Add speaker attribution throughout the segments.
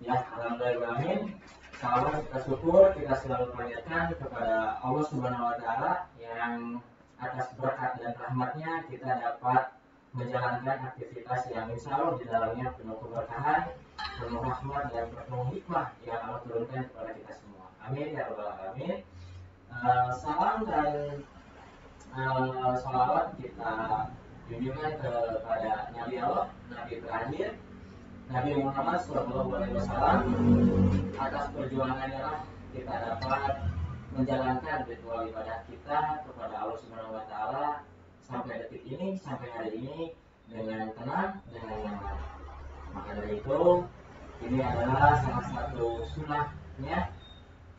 Speaker 1: Ya, alhamdulillah. Salam kita syukur kita selalu panjatkan kepada Allah Subhanahu wa taala yang atas berkat dan rahmatnya kita dapat menjalankan aktivitas yang insya Allah di dalamnya penuh keberkahan, penuh rahmat dan penuh hikmah yang Allah turunkan kepada kita semua. Amin ya rabbal alamin. Uh, salam dan uh, salawat kita junjungan kepada Nabi Allah, Nabi terakhir Nabi Muhammad Shallallahu Alaihi Wasallam atas perjuangannya lah kita dapat menjalankan ritual ibadah kita kepada Allah Subhanahu Wa Taala sampai detik ini sampai hari ini dengan tenang dengan nyaman. Maka dari itu ini adalah salah satu sunnahnya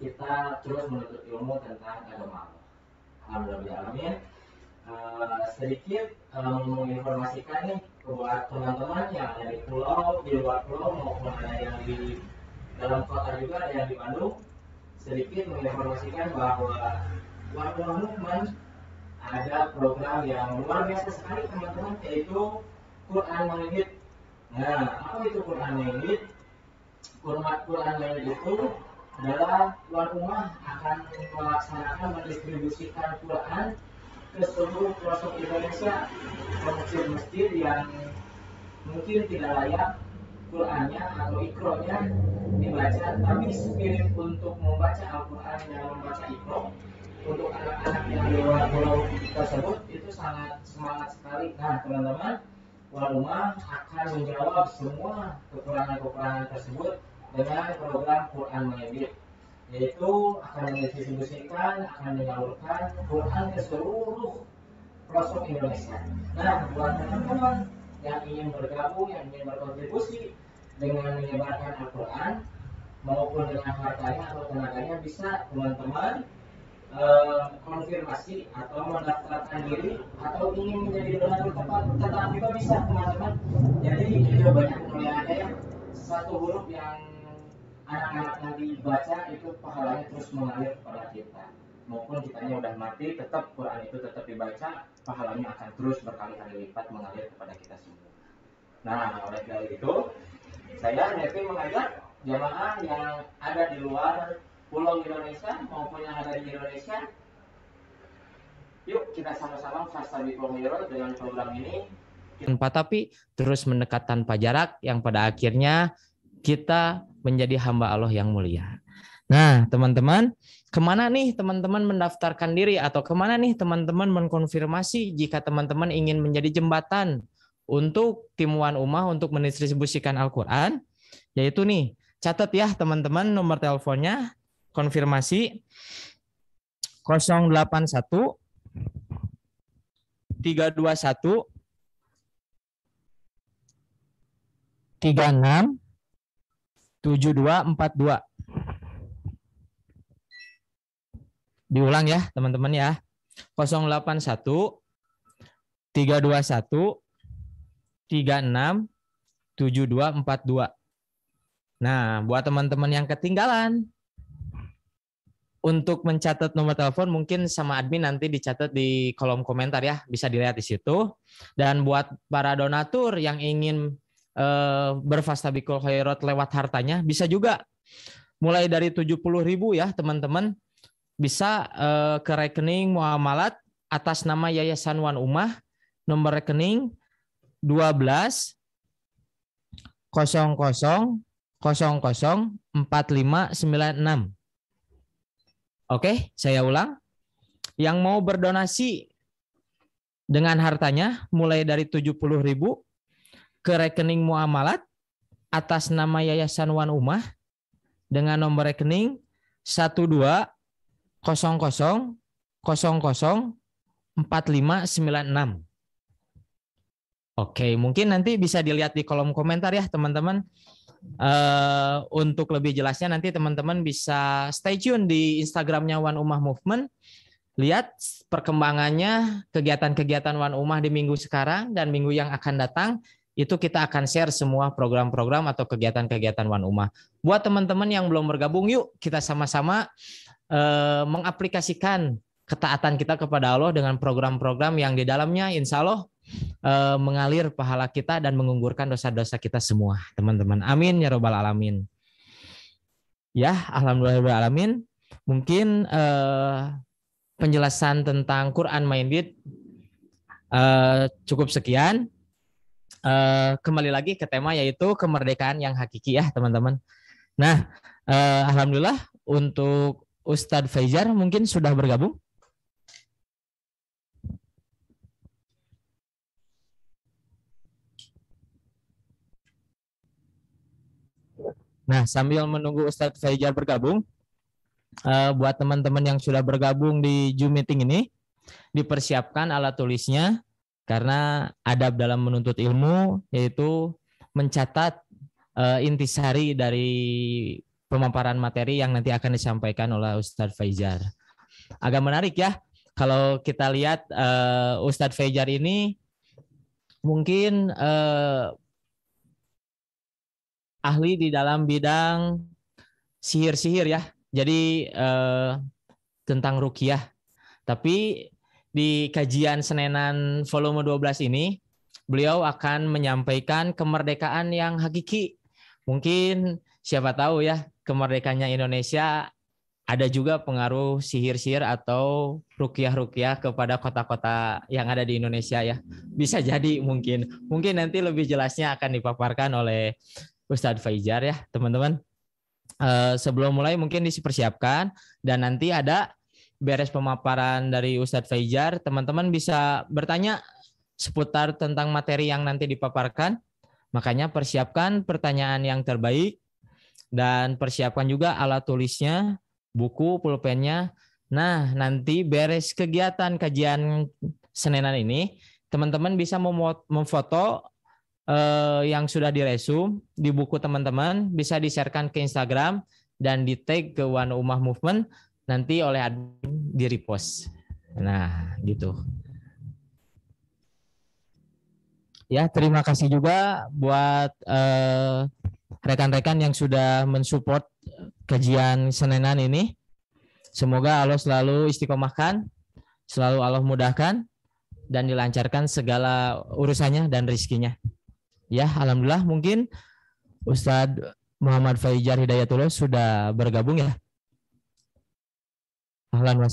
Speaker 1: kita terus menuntut ilmu tentang agama Allah. Alhamdulillah. Uh, sedikit uh, menginformasikan nih buat teman-teman yang ada di pulau, di luar pulau maupun ada yang di dalam kota juga ada yang di Bandung sedikit menginformasikan bahwa Warga Movement ada program yang luar biasa sekali teman-teman yaitu Quran Maulid. Nah, apa itu Quran Maulid? Quran Quran Maulid itu adalah tuan rumah akan melaksanakan mendistribusikan Quran ke seluruh pelosok Indonesia masjid-masjid yang mungkin tidak layak Qurannya atau ikronya dibaca tapi spirit untuk membaca Al-Quran dan membaca ikro untuk anak-anak yang di luar pulau tersebut itu sangat semangat sekali. Nah teman-teman Walumah akan menjawab semua kekurangan-kekurangan tersebut dengan program Quran Medit yaitu akan mendistribusikan, akan menyalurkan Quran ke seluruh pelosok Indonesia. Nah, buat teman-teman yang ingin bergabung, yang ingin berkontribusi dengan menyebarkan Al-Quran maupun dengan hartanya atau tenaganya bisa teman-teman eh, konfirmasi atau mendaftarkan diri atau ingin menjadi donatur tetap, tetap juga bisa teman-teman. Jadi itu banyak mulai ada ya satu huruf yang anak-anak nanti baca itu pahalanya terus mengalir kepada kita. Maupun kitanya udah mati tetap Quran itu tetap dibaca pahalanya akan terus berkali-kali lipat mengalir kepada kita semua. Nah oleh dari itu saya Nevi mengajak jamaah yang ada di luar pulau Indonesia maupun yang ada di Indonesia yuk kita sama-sama fasta dengan program ini.
Speaker 2: Tanpa tapi terus mendekat tanpa jarak yang pada akhirnya kita menjadi hamba Allah yang mulia. Nah, teman-teman, ke mana nih teman-teman mendaftarkan diri atau ke mana nih teman-teman mengkonfirmasi jika teman-teman ingin menjadi jembatan untuk timuan umah untuk mendistribusikan Al-Quran? Yaitu nih, catat ya teman-teman nomor teleponnya, konfirmasi 081 321 36 7242. Diulang ya, teman-teman ya. 081 321 36 7242. Nah, buat teman-teman yang ketinggalan untuk mencatat nomor telepon mungkin sama admin nanti dicatat di kolom komentar ya, bisa dilihat di situ. Dan buat para donatur yang ingin uh, berfastabikul khairat lewat hartanya bisa juga mulai dari 70 ribu ya teman-teman bisa uh, ke rekening muamalat atas nama Yayasan Wan Umah nomor rekening 12 00 00 4596. Oke, saya ulang. Yang mau berdonasi dengan hartanya mulai dari 70 ribu ke rekening muamalat atas nama Yayasan Wan Umah dengan nomor rekening 12 00 4596. Oke, mungkin nanti bisa dilihat di kolom komentar ya teman-teman. Uh, untuk lebih jelasnya nanti teman-teman bisa stay tune di Instagramnya Wan Umah Movement. Lihat perkembangannya kegiatan-kegiatan Wan Umah di minggu sekarang dan minggu yang akan datang itu kita akan share semua program-program atau kegiatan-kegiatan Wan Umah. Buat teman-teman yang belum bergabung, yuk kita sama-sama eh, mengaplikasikan ketaatan kita kepada Allah dengan program-program yang di dalamnya insya Allah eh, mengalir pahala kita dan mengunggurkan dosa-dosa kita semua, teman-teman. Amin ya robbal alamin.
Speaker 1: Ya, alhamdulillah alamin. Mungkin uh, penjelasan tentang Quran Minded uh, cukup sekian. Uh, kembali lagi ke tema yaitu kemerdekaan yang hakiki ya teman-teman. Nah, uh, alhamdulillah untuk Ustadz Fajar mungkin sudah bergabung. Nah, sambil menunggu Ustadz Fajar bergabung, uh, buat teman-teman yang sudah bergabung di Zoom meeting ini, dipersiapkan alat tulisnya karena adab dalam menuntut ilmu yaitu mencatat uh, intisari dari pemaparan materi yang nanti akan disampaikan oleh Ustadz Fajar. Agak menarik ya, kalau kita lihat uh, Ustadz Fajar ini mungkin uh, ahli di dalam bidang sihir-sihir ya. Jadi eh, tentang rukiah. Tapi di kajian Senenan volume 12 ini beliau akan menyampaikan kemerdekaan yang hakiki. Mungkin siapa tahu ya kemerdekaannya Indonesia ada juga pengaruh sihir-sihir atau rukiah-rukiah kepada kota-kota yang ada di Indonesia ya. Bisa jadi mungkin. Mungkin nanti lebih jelasnya akan dipaparkan oleh Ustadz Fajar ya teman-teman. Uh, sebelum mulai mungkin dipersiapkan dan nanti ada beres pemaparan dari Ustadz Fajar, teman-teman bisa bertanya seputar tentang materi yang nanti dipaparkan. Makanya persiapkan pertanyaan yang terbaik dan persiapkan juga alat tulisnya, buku, pulpennya. Nah, nanti beres kegiatan kajian Senenan ini, teman-teman bisa memfoto eh, yang sudah diresum di buku teman-teman bisa di-sharekan ke Instagram dan di tag ke One Umah Movement nanti oleh admin di repost. Nah, gitu. Ya, terima kasih juga buat eh, rekan-rekan yang sudah mensupport kajian Senenan ini. Semoga Allah selalu istiqomahkan, selalu Allah mudahkan, dan dilancarkan segala urusannya dan rizkinya. Ya, alhamdulillah mungkin Ustadz Muhammad Faijar Hidayatullah sudah bergabung ya. Ahlan wa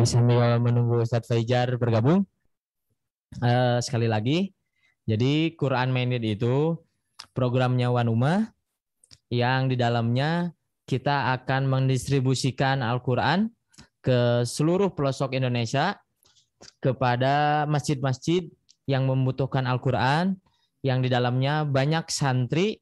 Speaker 1: Ustadz. sambil menunggu Ustadz Fajar bergabung, uh, sekali lagi, jadi Quran Minded itu programnya Wanuma yang di dalamnya kita akan mendistribusikan Al-Quran ke seluruh pelosok Indonesia kepada masjid-masjid yang membutuhkan Al-Quran yang di dalamnya banyak santri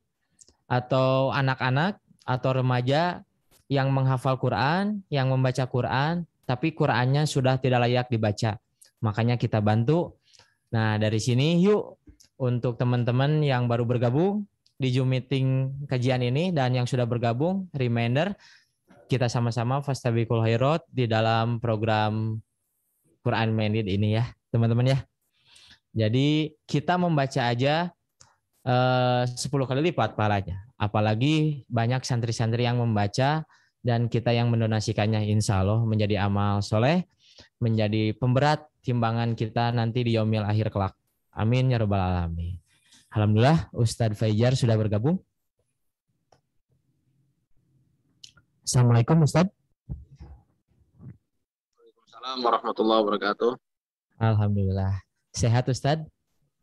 Speaker 1: atau anak-anak atau remaja yang menghafal Quran, yang membaca Quran, tapi Qurannya sudah tidak layak dibaca. Makanya kita bantu. Nah, dari sini yuk untuk teman-teman yang baru bergabung di Zoom meeting kajian ini dan yang sudah bergabung, reminder kita sama-sama Fastabikul Khairat di dalam program Quran Minded ini ya, teman-teman ya. Jadi kita membaca aja eh, 10 kali lipat pahalanya. Apalagi banyak santri-santri yang membaca dan kita yang mendonasikannya insya Allah menjadi amal soleh, menjadi pemberat timbangan kita nanti di yomil akhir kelak. Amin ya robbal alamin. Alhamdulillah Ustadz Fajar sudah bergabung. Assalamualaikum Ustadz.
Speaker 3: Waalaikumsalam warahmatullahi wabarakatuh.
Speaker 1: Alhamdulillah. Sehat Ustadz?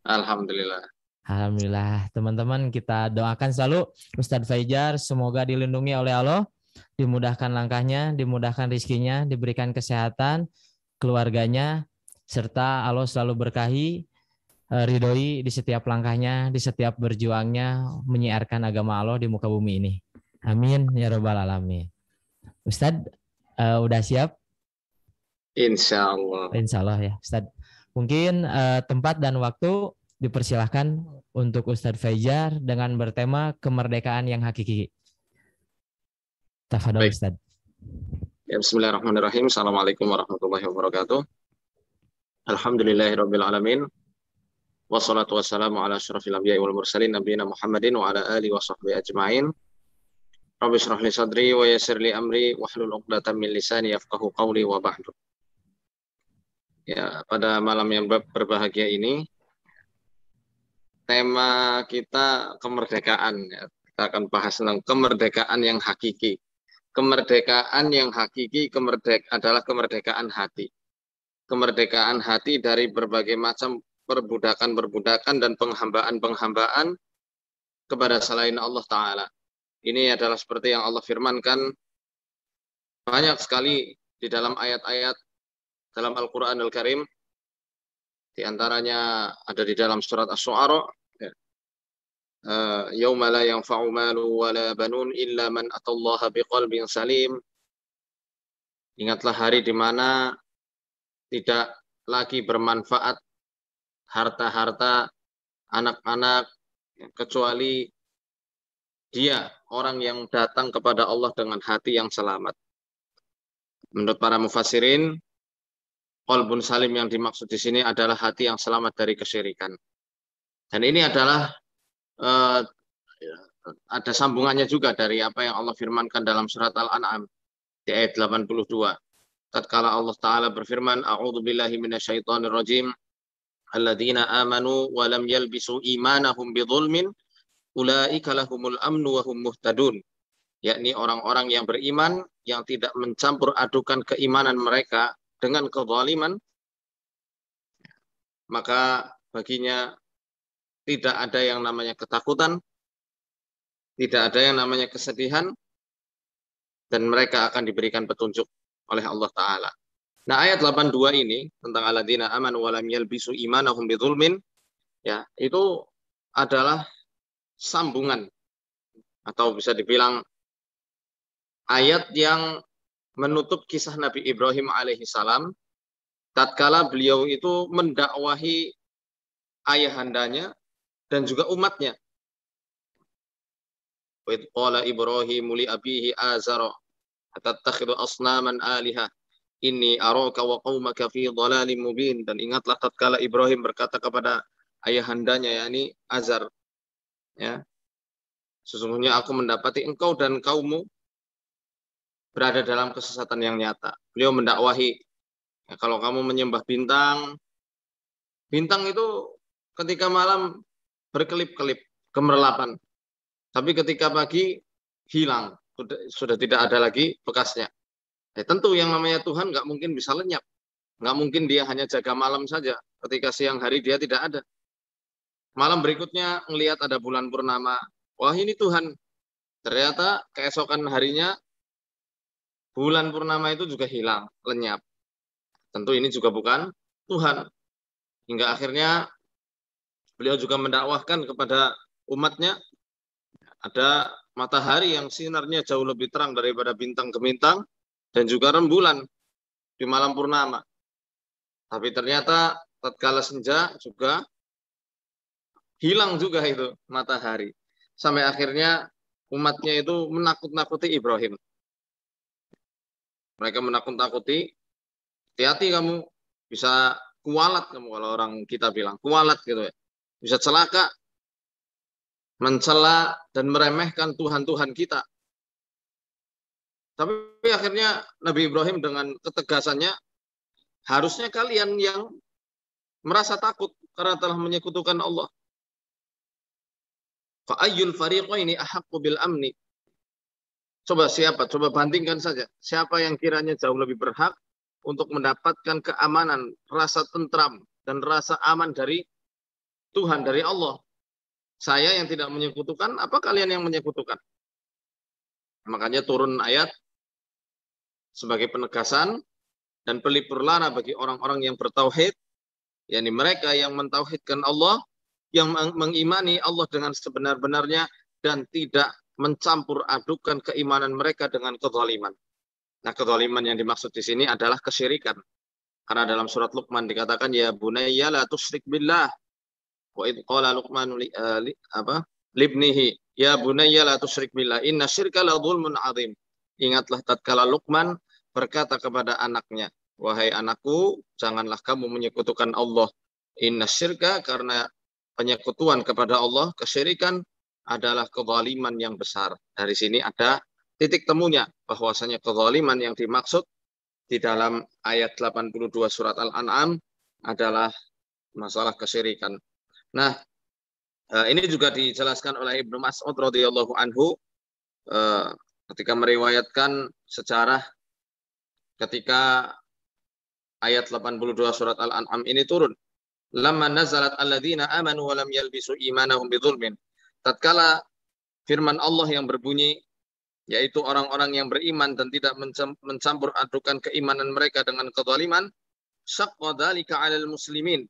Speaker 3: Alhamdulillah.
Speaker 1: Alhamdulillah. Teman-teman kita doakan selalu Ustadz Fajar semoga dilindungi oleh Allah dimudahkan langkahnya, dimudahkan rizkinya, diberikan kesehatan, keluarganya, serta Allah selalu berkahi, eh, ridhoi di setiap langkahnya, di setiap berjuangnya, menyiarkan agama Allah di muka bumi ini. Amin ya robbal alamin. Ustadz, uh, udah siap?
Speaker 3: Insya Allah.
Speaker 1: Insya Allah ya, Ustadz. Mungkin uh, tempat dan waktu dipersilahkan untuk Ustadz Fajar dengan bertema kemerdekaan yang hakiki. Tafadol Ustadz.
Speaker 3: Ya, Bismillahirrahmanirrahim. Assalamualaikum warahmatullahi wabarakatuh. Alhamdulillahirabbil alamin. Wassalatu wassalamu ala asyrafil anbiya'i wal mursalin nabiyina Muhammadin wa ala alihi wa sahbihi ajma'in. Rabbi syrah li sadri wa yassir li amri wahlul 'uqdatam min lisani yafqahu qawli wa ba'du. Ya, pada malam yang berbahagia ini tema kita kemerdekaan ya. Kita akan bahas tentang kemerdekaan yang hakiki. Kemerdekaan yang hakiki kemerdek adalah kemerdekaan hati. Kemerdekaan hati dari berbagai macam perbudakan-perbudakan dan penghambaan-penghambaan kepada selain Allah Ta'ala. Ini adalah seperti yang Allah firmankan banyak sekali di dalam ayat-ayat dalam Al-Quran Al-Karim. Di antaranya ada di dalam surat As-Su'ara. La yanfa'u malu wa la banun illa man atallaha biqalbin salim. Ingatlah hari di mana tidak lagi bermanfaat harta-harta anak-anak kecuali dia orang yang datang kepada Allah dengan hati yang selamat. Menurut para mufassirin, qalbun salim yang dimaksud di sini adalah hati yang selamat dari kesyirikan. Dan ini adalah uh, ada sambungannya juga dari apa yang Allah firmankan dalam surat Al-An'am di ayat 82. Tatkala Allah Ta'ala berfirman, A'udhu billahi minasyaitonir rajim, alladzina amanu wa lam yalbisu imanahum bidhulmin ulaika lahumul amnu wa hum muhtadun yakni orang-orang yang beriman yang tidak mencampur adukan keimanan mereka dengan kezaliman maka baginya tidak ada yang namanya ketakutan. Tidak ada yang namanya kesedihan. Dan mereka akan diberikan petunjuk oleh Allah taala. Nah, ayat 82 ini tentang aladina aman walam yalbisu imanahum bidzulmin ya, itu adalah sambungan atau bisa dibilang ayat yang menutup kisah Nabi Ibrahim alaihi salam. Tatkala beliau itu mendakwahi ayahandanya dan juga umatnya. Wa Ibrahim li abihi azara atattakhidhu asnaman alihah ini araka wa qaumaka fi dhalalim mubin. Dan ingatlah tatkala Ibrahim berkata kepada ayahandanya yakni Azar ya sesungguhnya aku mendapati engkau dan kaummu berada dalam kesesatan yang nyata. Beliau mendakwahi ya, kalau kamu menyembah bintang bintang itu ketika malam berkelip-kelip kemerlapan tapi ketika pagi hilang sudah, sudah tidak ada lagi bekasnya Ya, tentu yang namanya Tuhan nggak mungkin bisa lenyap. Nggak mungkin dia hanya jaga malam saja. Ketika siang hari dia tidak ada. Malam berikutnya melihat ada bulan purnama. Wah ini Tuhan. Ternyata keesokan harinya bulan purnama itu juga hilang, lenyap. Tentu ini juga bukan Tuhan. Hingga akhirnya beliau juga mendakwahkan kepada umatnya ada matahari yang sinarnya jauh lebih terang daripada bintang ke bintang dan juga rembulan di malam purnama. Tapi ternyata tatkala senja juga hilang juga itu matahari. Sampai akhirnya umatnya itu menakut-nakuti Ibrahim. Mereka menakut-nakuti, hati-hati kamu bisa kualat kamu kalau orang kita bilang kualat gitu ya. Bisa celaka, mencela dan meremehkan Tuhan-Tuhan kita. Tapi akhirnya Nabi Ibrahim dengan ketegasannya, harusnya kalian yang merasa takut karena telah menyekutukan Allah. Fa'ayyul fariqaini ahaqqu bil amni. Coba siapa? Coba bandingkan saja. Siapa yang kiranya jauh lebih berhak untuk mendapatkan keamanan, rasa tentram, dan rasa aman dari Tuhan, dari Allah. Saya yang tidak menyekutukan, apa kalian yang menyekutukan? Makanya turun ayat sebagai penegasan dan pelipur lana bagi orang-orang yang bertauhid, yakni mereka yang mentauhidkan Allah, yang mengimani Allah dengan sebenar-benarnya dan tidak mencampur adukan keimanan mereka dengan kezaliman. Nah, kezaliman yang dimaksud di sini adalah kesyirikan. Karena dalam surat Luqman dikatakan ya bunayya la tusyrik billah. Wa id qala luqman li, uh, li, apa? Libnihi ya bunayya la tusyrik billah inna syirka la dzulmun adzim ingatlah tatkala Luqman berkata kepada anaknya wahai anakku janganlah kamu menyekutukan Allah. Inna syirka karena penyekutuan kepada Allah kesyirikan adalah kezaliman yang besar. Dari sini ada titik temunya bahwasanya kezaliman yang dimaksud di dalam ayat 82 surat Al-An'am adalah masalah kesyirikan. Nah, eh, ini juga dijelaskan oleh Ibnu Mas'ud radhiyallahu anhu eh, ketika meriwayatkan sejarah ketika ayat 82 surat Al-An'am ini turun. Lama nazalat alladzina amanu wa lam yalbisu imanahum bidzulmin. Tatkala firman Allah yang berbunyi yaitu orang-orang yang beriman dan tidak mencampur adukan keimanan mereka dengan kezaliman, syaqqa dzalika 'alal muslimin.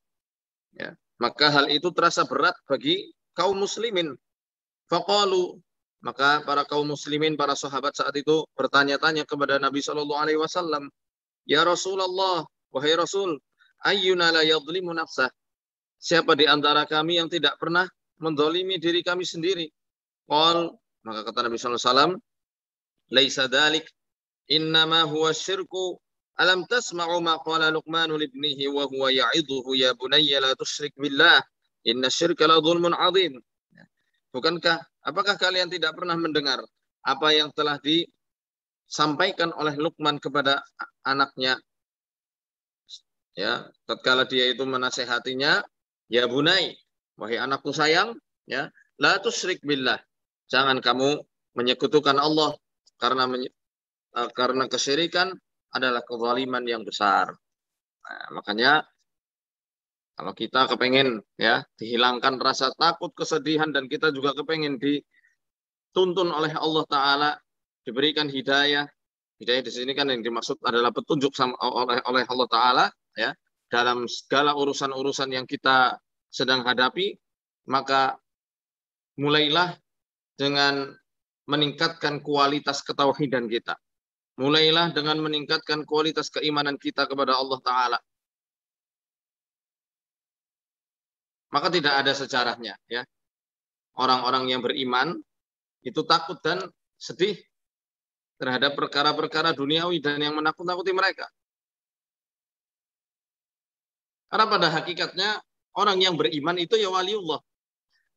Speaker 3: Ya, maka hal itu terasa berat bagi kaum muslimin. Faqalu maka para kaum muslimin, para sahabat saat itu bertanya-tanya kepada Nabi Shallallahu alaihi wasallam, "Ya Rasulullah, wahai Rasul, ayyuna la yadhlimu nafsah?" Siapa di antara kami yang tidak pernah mendolimi diri kami sendiri? Qal, maka kata Nabi sallallahu alaihi wasallam, laisa dalik innama huwa syirku alam tasma'u ma qala luqman libnihi wa huwa ya'idhuhu ya bunayya la tusyrik billah. Inna syirka la dhulmun 'adzim bukankah apakah kalian tidak pernah mendengar apa yang telah disampaikan oleh Luqman kepada anaknya? Ya tatkala dia itu menasehatinya ya bunai wahai anakku sayang ya la tusyrik billah. Jangan kamu menyekutukan Allah karena uh, karena kesyirikan adalah kezaliman yang besar. Nah, makanya kalau kita kepengen ya dihilangkan rasa takut, kesedihan dan kita juga kepengen dituntun oleh Allah Taala, diberikan hidayah. Hidayah di sini kan yang dimaksud adalah petunjuk sama, oleh oleh Allah Taala ya dalam segala urusan-urusan yang kita sedang hadapi, maka mulailah dengan meningkatkan kualitas ketauhidan kita. Mulailah dengan meningkatkan kualitas keimanan kita kepada Allah Ta'ala. Maka tidak ada sejarahnya. ya Orang-orang yang beriman itu takut dan sedih terhadap perkara-perkara duniawi dan yang menakut-nakuti mereka. Karena pada hakikatnya orang yang beriman itu ya waliullah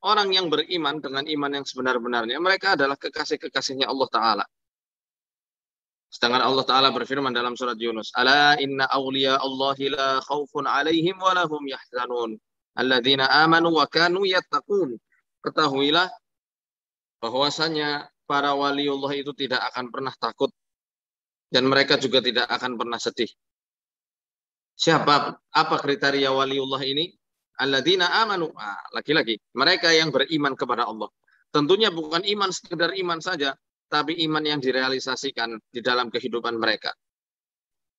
Speaker 3: orang yang beriman dengan iman yang sebenar-benarnya, mereka adalah kekasih-kekasihnya Allah Ta'ala. Sedangkan Allah Ta'ala berfirman dalam surat Yunus, Ala inna awliya Allahi la khawfun alaihim wa lahum yahzanun. Alladzina amanu wa kanu yattaqun. Ketahuilah bahwasanya para wali Allah itu tidak akan pernah takut dan mereka juga tidak akan pernah sedih. Siapa apa kriteria waliullah ini? alladzina amanu. Ah, lagi-lagi, mereka yang beriman kepada Allah. Tentunya bukan iman sekedar iman saja, tapi iman yang direalisasikan di dalam kehidupan mereka.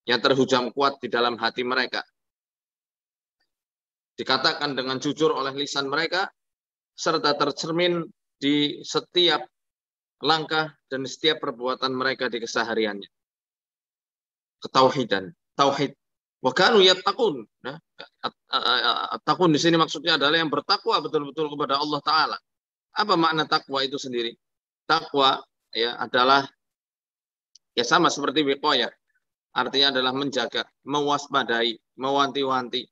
Speaker 3: Yang terhujam kuat di dalam hati mereka. Dikatakan dengan jujur oleh lisan mereka, serta tercermin di setiap langkah dan setiap perbuatan mereka di kesehariannya. Ketauhidan, tauhid Wa kanu yattaqun. Nah, takun di sini maksudnya adalah yang bertakwa betul-betul kepada Allah taala. Apa makna takwa itu sendiri? Takwa ya adalah ya sama seperti wiqayah. Artinya adalah menjaga, mewaspadai, mewanti-wanti.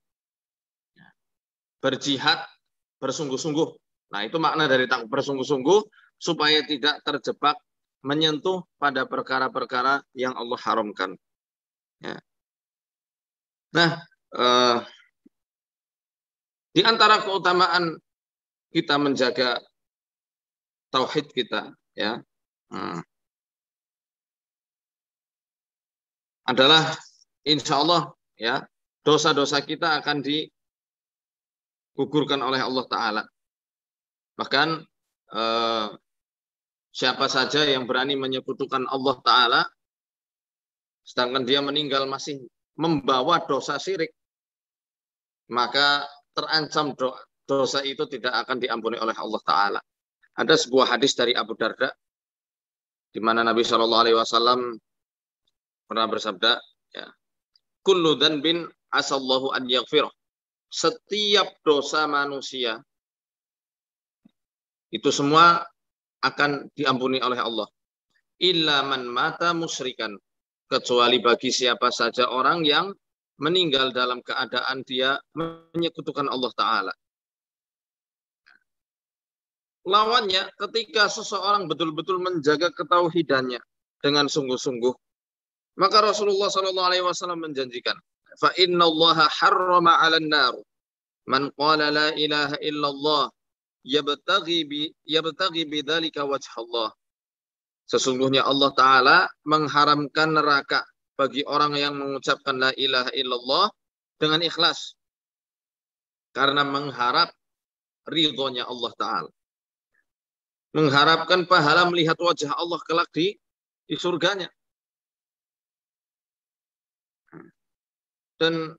Speaker 3: Ya. Berjihad bersungguh-sungguh. Nah, itu makna dari takwa bersungguh-sungguh supaya tidak terjebak menyentuh pada perkara-perkara yang Allah haramkan. Ya. Nah, eh, di antara keutamaan kita menjaga tauhid kita, ya, hmm, adalah insya Allah ya dosa-dosa kita akan digugurkan oleh Allah Taala. Bahkan eh, siapa saja yang berani menyekutukan Allah Taala, sedangkan dia meninggal masih membawa dosa syirik, maka terancam dosa itu tidak akan diampuni oleh Allah Taala. Ada sebuah hadis dari Abu Darda di mana Nabi Shallallahu Alaihi Wasallam pernah bersabda, ya, kullu bin asallahu an yaghfirah. Setiap dosa manusia Itu semua akan diampuni oleh Allah. Illa man mata musyrikan. Kecuali bagi siapa saja orang yang meninggal dalam keadaan dia menyekutukan Allah Ta'ala. Lawannya ketika seseorang betul-betul menjaga ketauhidannya dengan sungguh-sungguh, maka Rasulullah Shallallahu Alaihi Wasallam menjanjikan, fa inna Allah harrama 'ala nar man qala la ilaha illallah yabtaghi bi yabtaghi bidzalika wajh Allah. Sesungguhnya Allah taala mengharamkan neraka bagi orang yang mengucapkan la ilaha illallah dengan ikhlas. Karena mengharap ridhonya Allah taala mengharapkan pahala melihat wajah Allah kelak di, di surganya. Dan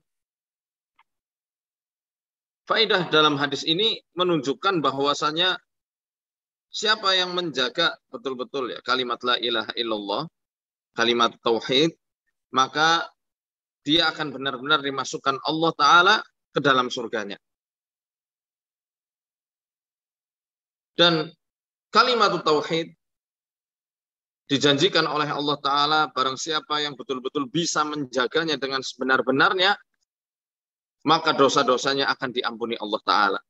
Speaker 3: faedah dalam hadis ini menunjukkan bahwasanya siapa yang menjaga betul-betul ya kalimat la ilaha illallah, kalimat tauhid, maka dia akan benar-benar dimasukkan Allah taala ke dalam surganya. Dan kalimat tauhid dijanjikan oleh Allah Ta'ala barang siapa yang betul-betul bisa menjaganya dengan sebenar-benarnya, maka dosa-dosanya akan diampuni Allah Ta'ala.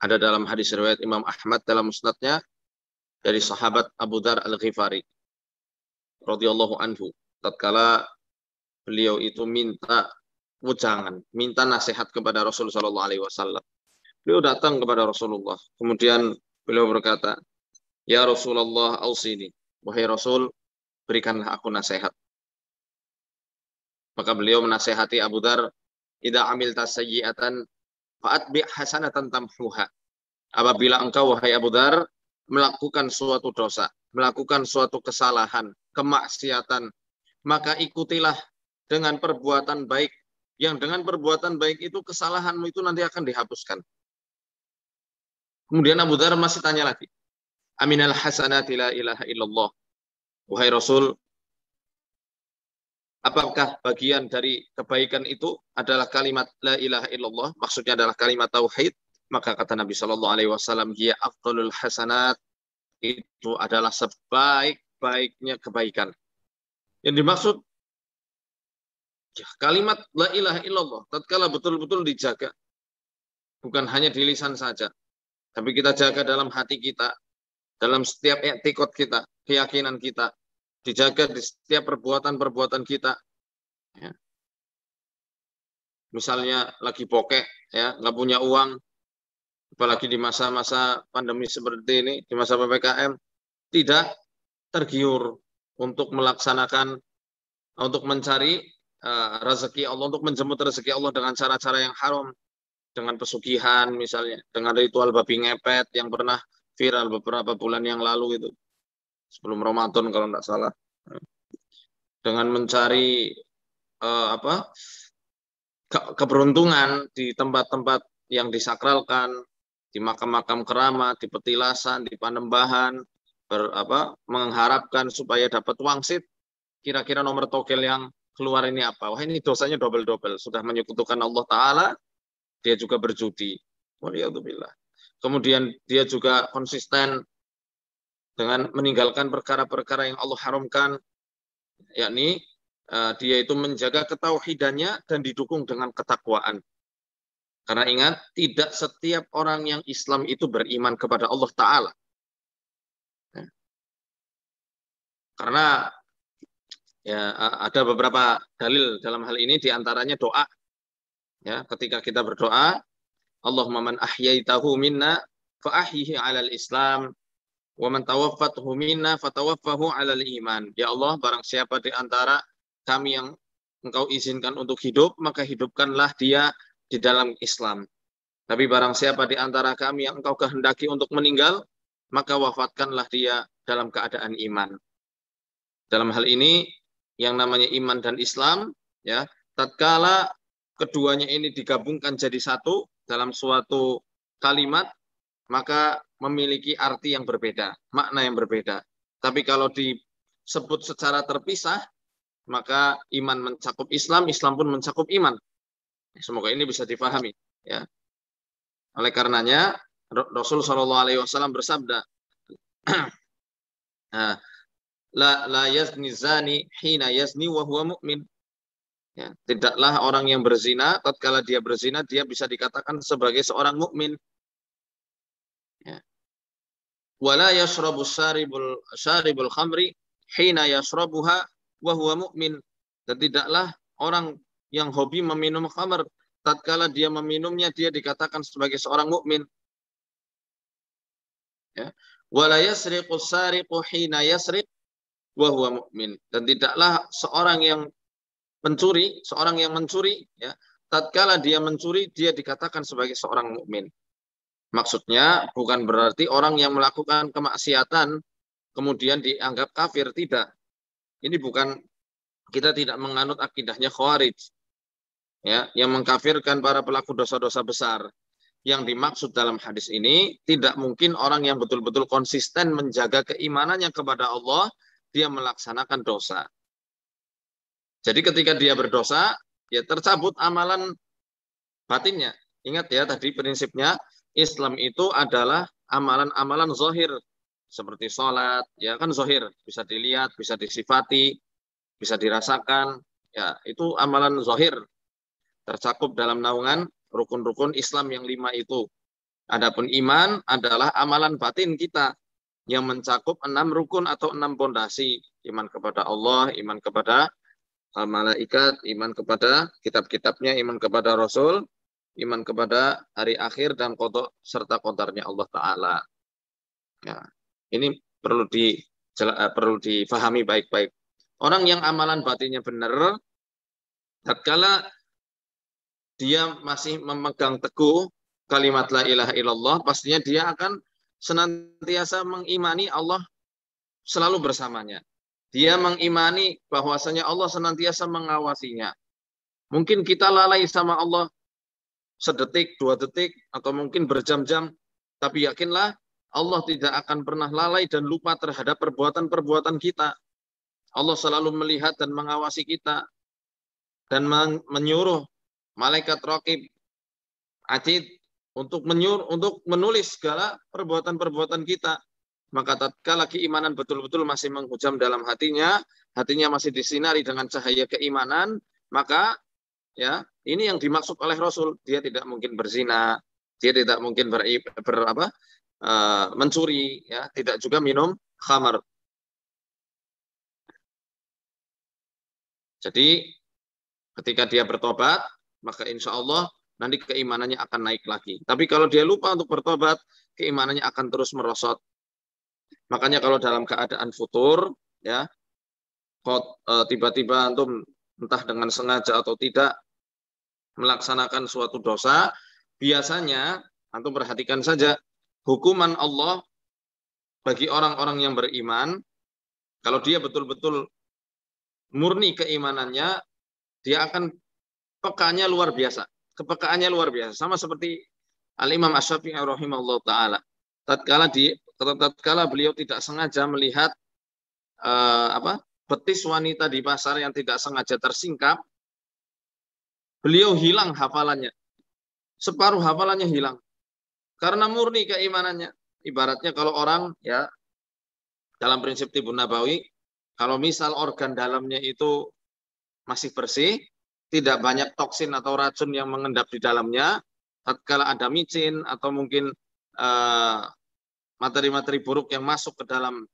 Speaker 3: Ada dalam hadis riwayat Imam Ahmad dalam musnadnya dari sahabat Abu Dar Al-Ghifari radhiyallahu anhu tatkala beliau itu minta ujangan, minta nasihat kepada Rasulullah sallallahu alaihi wasallam. Beliau datang kepada Rasulullah, kemudian Beliau berkata, Ya Rasulullah ausini. Wahai Rasul, berikanlah aku nasihat. Maka beliau menasehati Abu Dar, Ida amil tasayyi'atan fa'atbi hasanatan tamhuha. Apabila engkau, wahai Abu Dar, melakukan suatu dosa, melakukan suatu kesalahan, kemaksiatan, maka ikutilah dengan perbuatan baik yang dengan perbuatan baik itu kesalahanmu itu nanti akan dihapuskan. Kemudian Abu Dhar masih tanya lagi. Aminal hasanati la ilaha illallah. Wahai Rasul, apakah bagian dari kebaikan itu adalah kalimat la ilaha illallah? Maksudnya adalah kalimat tauhid. Maka kata Nabi Shallallahu Alaihi Wasallam, dia afdalul hasanat itu adalah sebaik-baiknya kebaikan. Yang dimaksud ya, kalimat la ilaha illallah tatkala betul-betul dijaga bukan hanya di lisan saja tapi kita jaga dalam hati kita, dalam setiap etikot kita, keyakinan kita, dijaga di setiap perbuatan-perbuatan kita. Ya. Misalnya lagi bokeh, ya nggak punya uang, apalagi di masa-masa pandemi seperti ini, di masa ppkm, tidak tergiur untuk melaksanakan, untuk mencari uh, rezeki Allah, untuk menjemput rezeki Allah dengan cara-cara yang haram, dengan pesugihan misalnya, dengan ritual babi ngepet yang pernah viral beberapa bulan yang lalu itu. Sebelum Ramadan kalau tidak salah. Dengan mencari uh, apa? Ke keberuntungan di tempat-tempat yang disakralkan, di makam-makam keramat, di petilasan, di panembahan, ber, apa, mengharapkan supaya dapat wangsit. Kira-kira nomor tokel yang keluar ini apa? Wah ini dosanya double-double. Sudah menyekutukan Allah Ta'ala, dia juga berjudi. Kemudian dia juga konsisten dengan meninggalkan perkara-perkara yang Allah haramkan, yakni uh, dia itu menjaga ketauhidannya dan didukung dengan ketakwaan. Karena ingat, tidak setiap orang yang Islam itu beriman kepada Allah Ta'ala. Ya. Karena ya ada beberapa dalil dalam hal ini, di antaranya doa Ya, ketika kita berdoa, Allahumma man ahyaitahu minna fa ahyihi 'alal Islam wa man tawaffathu minna fatawaffahu 'alal iman. Ya Allah, barang siapa di antara kami yang Engkau izinkan untuk hidup, maka hidupkanlah dia di dalam Islam. Tapi barang siapa di antara kami yang Engkau kehendaki untuk meninggal, maka wafatkanlah dia dalam keadaan iman. Dalam hal ini yang namanya iman dan Islam ya, tatkala keduanya ini digabungkan jadi satu dalam suatu kalimat, maka memiliki arti yang berbeda, makna yang berbeda. Tapi kalau disebut secara terpisah, maka iman mencakup Islam, Islam pun mencakup iman. Semoga ini bisa difahami. Ya. Oleh karenanya, Rasul Shallallahu Alaihi Wasallam bersabda, nah, la la yazni zani hina yazni wa huwa mu'min. Ya, tidaklah orang yang berzina tatkala dia berzina dia bisa dikatakan sebagai seorang mukmin. Ya. Wala yashrabu syaribul khamri hina yashrabuha wa huwa mu'min. Dan tidaklah orang yang hobi meminum khamr tatkala dia meminumnya dia dikatakan sebagai seorang mukmin. Ya. Wala yasriqu hina yasriq wa huwa mu'min. Dan tidaklah seorang yang mencuri, seorang yang mencuri ya, tatkala dia mencuri dia dikatakan sebagai seorang mukmin. Maksudnya bukan berarti orang yang melakukan kemaksiatan kemudian dianggap kafir tidak. Ini bukan kita tidak menganut akidahnya Khawarij. Ya, yang mengkafirkan para pelaku dosa-dosa besar yang dimaksud dalam hadis ini tidak mungkin orang yang betul-betul konsisten menjaga keimanannya kepada Allah dia melaksanakan dosa. Jadi ketika dia berdosa, ya tercabut amalan batinnya. Ingat ya tadi prinsipnya Islam itu adalah amalan-amalan zohir seperti sholat, ya kan zohir bisa dilihat, bisa disifati, bisa dirasakan, ya itu amalan zohir tercakup dalam naungan rukun-rukun Islam yang lima itu. Adapun iman adalah amalan batin kita yang mencakup enam rukun atau enam pondasi. Iman kepada Allah, iman kepada malaikat, iman kepada kitab-kitabnya, iman kepada Rasul, iman kepada hari akhir dan kodok serta kodarnya Allah Ta'ala. Ya, ini perlu di uh, perlu difahami baik-baik. Orang yang amalan batinnya benar, tatkala dia masih memegang teguh kalimat la ilaha illallah, pastinya dia akan senantiasa mengimani Allah selalu bersamanya. Dia mengimani bahwasanya Allah senantiasa mengawasinya. Mungkin kita lalai sama Allah sedetik, dua detik, atau mungkin berjam-jam, tapi yakinlah Allah tidak akan pernah lalai dan lupa terhadap perbuatan-perbuatan kita. Allah selalu melihat dan mengawasi kita dan menyuruh malaikat rokib atid untuk menyur untuk menulis segala perbuatan-perbuatan kita. Maka tatkala keimanan betul-betul masih menghujam dalam hatinya, hatinya masih disinari dengan cahaya keimanan, maka ya ini yang dimaksud oleh Rasul. Dia tidak mungkin berzina, dia tidak mungkin ber, ber apa, uh, mencuri, ya, tidak juga minum khamar. Jadi ketika dia bertobat, maka insya Allah nanti keimanannya akan naik lagi. Tapi kalau dia lupa untuk bertobat, keimanannya akan terus merosot. Makanya kalau dalam keadaan futur, ya, e, tiba-tiba antum entah dengan sengaja atau tidak melaksanakan suatu dosa, biasanya antum perhatikan saja hukuman Allah bagi orang-orang yang beriman, kalau dia betul-betul murni keimanannya, dia akan pekanya luar biasa. Kepekaannya luar biasa. Sama seperti Al-Imam Asyafi'i rahimahullah ta'ala. Tatkala di tatkala beliau tidak sengaja melihat uh, apa betis wanita di pasar yang tidak sengaja tersingkap, beliau hilang hafalannya. Separuh hafalannya hilang. Karena murni keimanannya. Ibaratnya kalau orang ya dalam prinsip Tibun Nabawi, kalau misal organ dalamnya itu masih bersih, tidak banyak toksin atau racun yang mengendap di dalamnya, tatkala ada micin atau mungkin eh, materi-materi buruk yang masuk ke dalam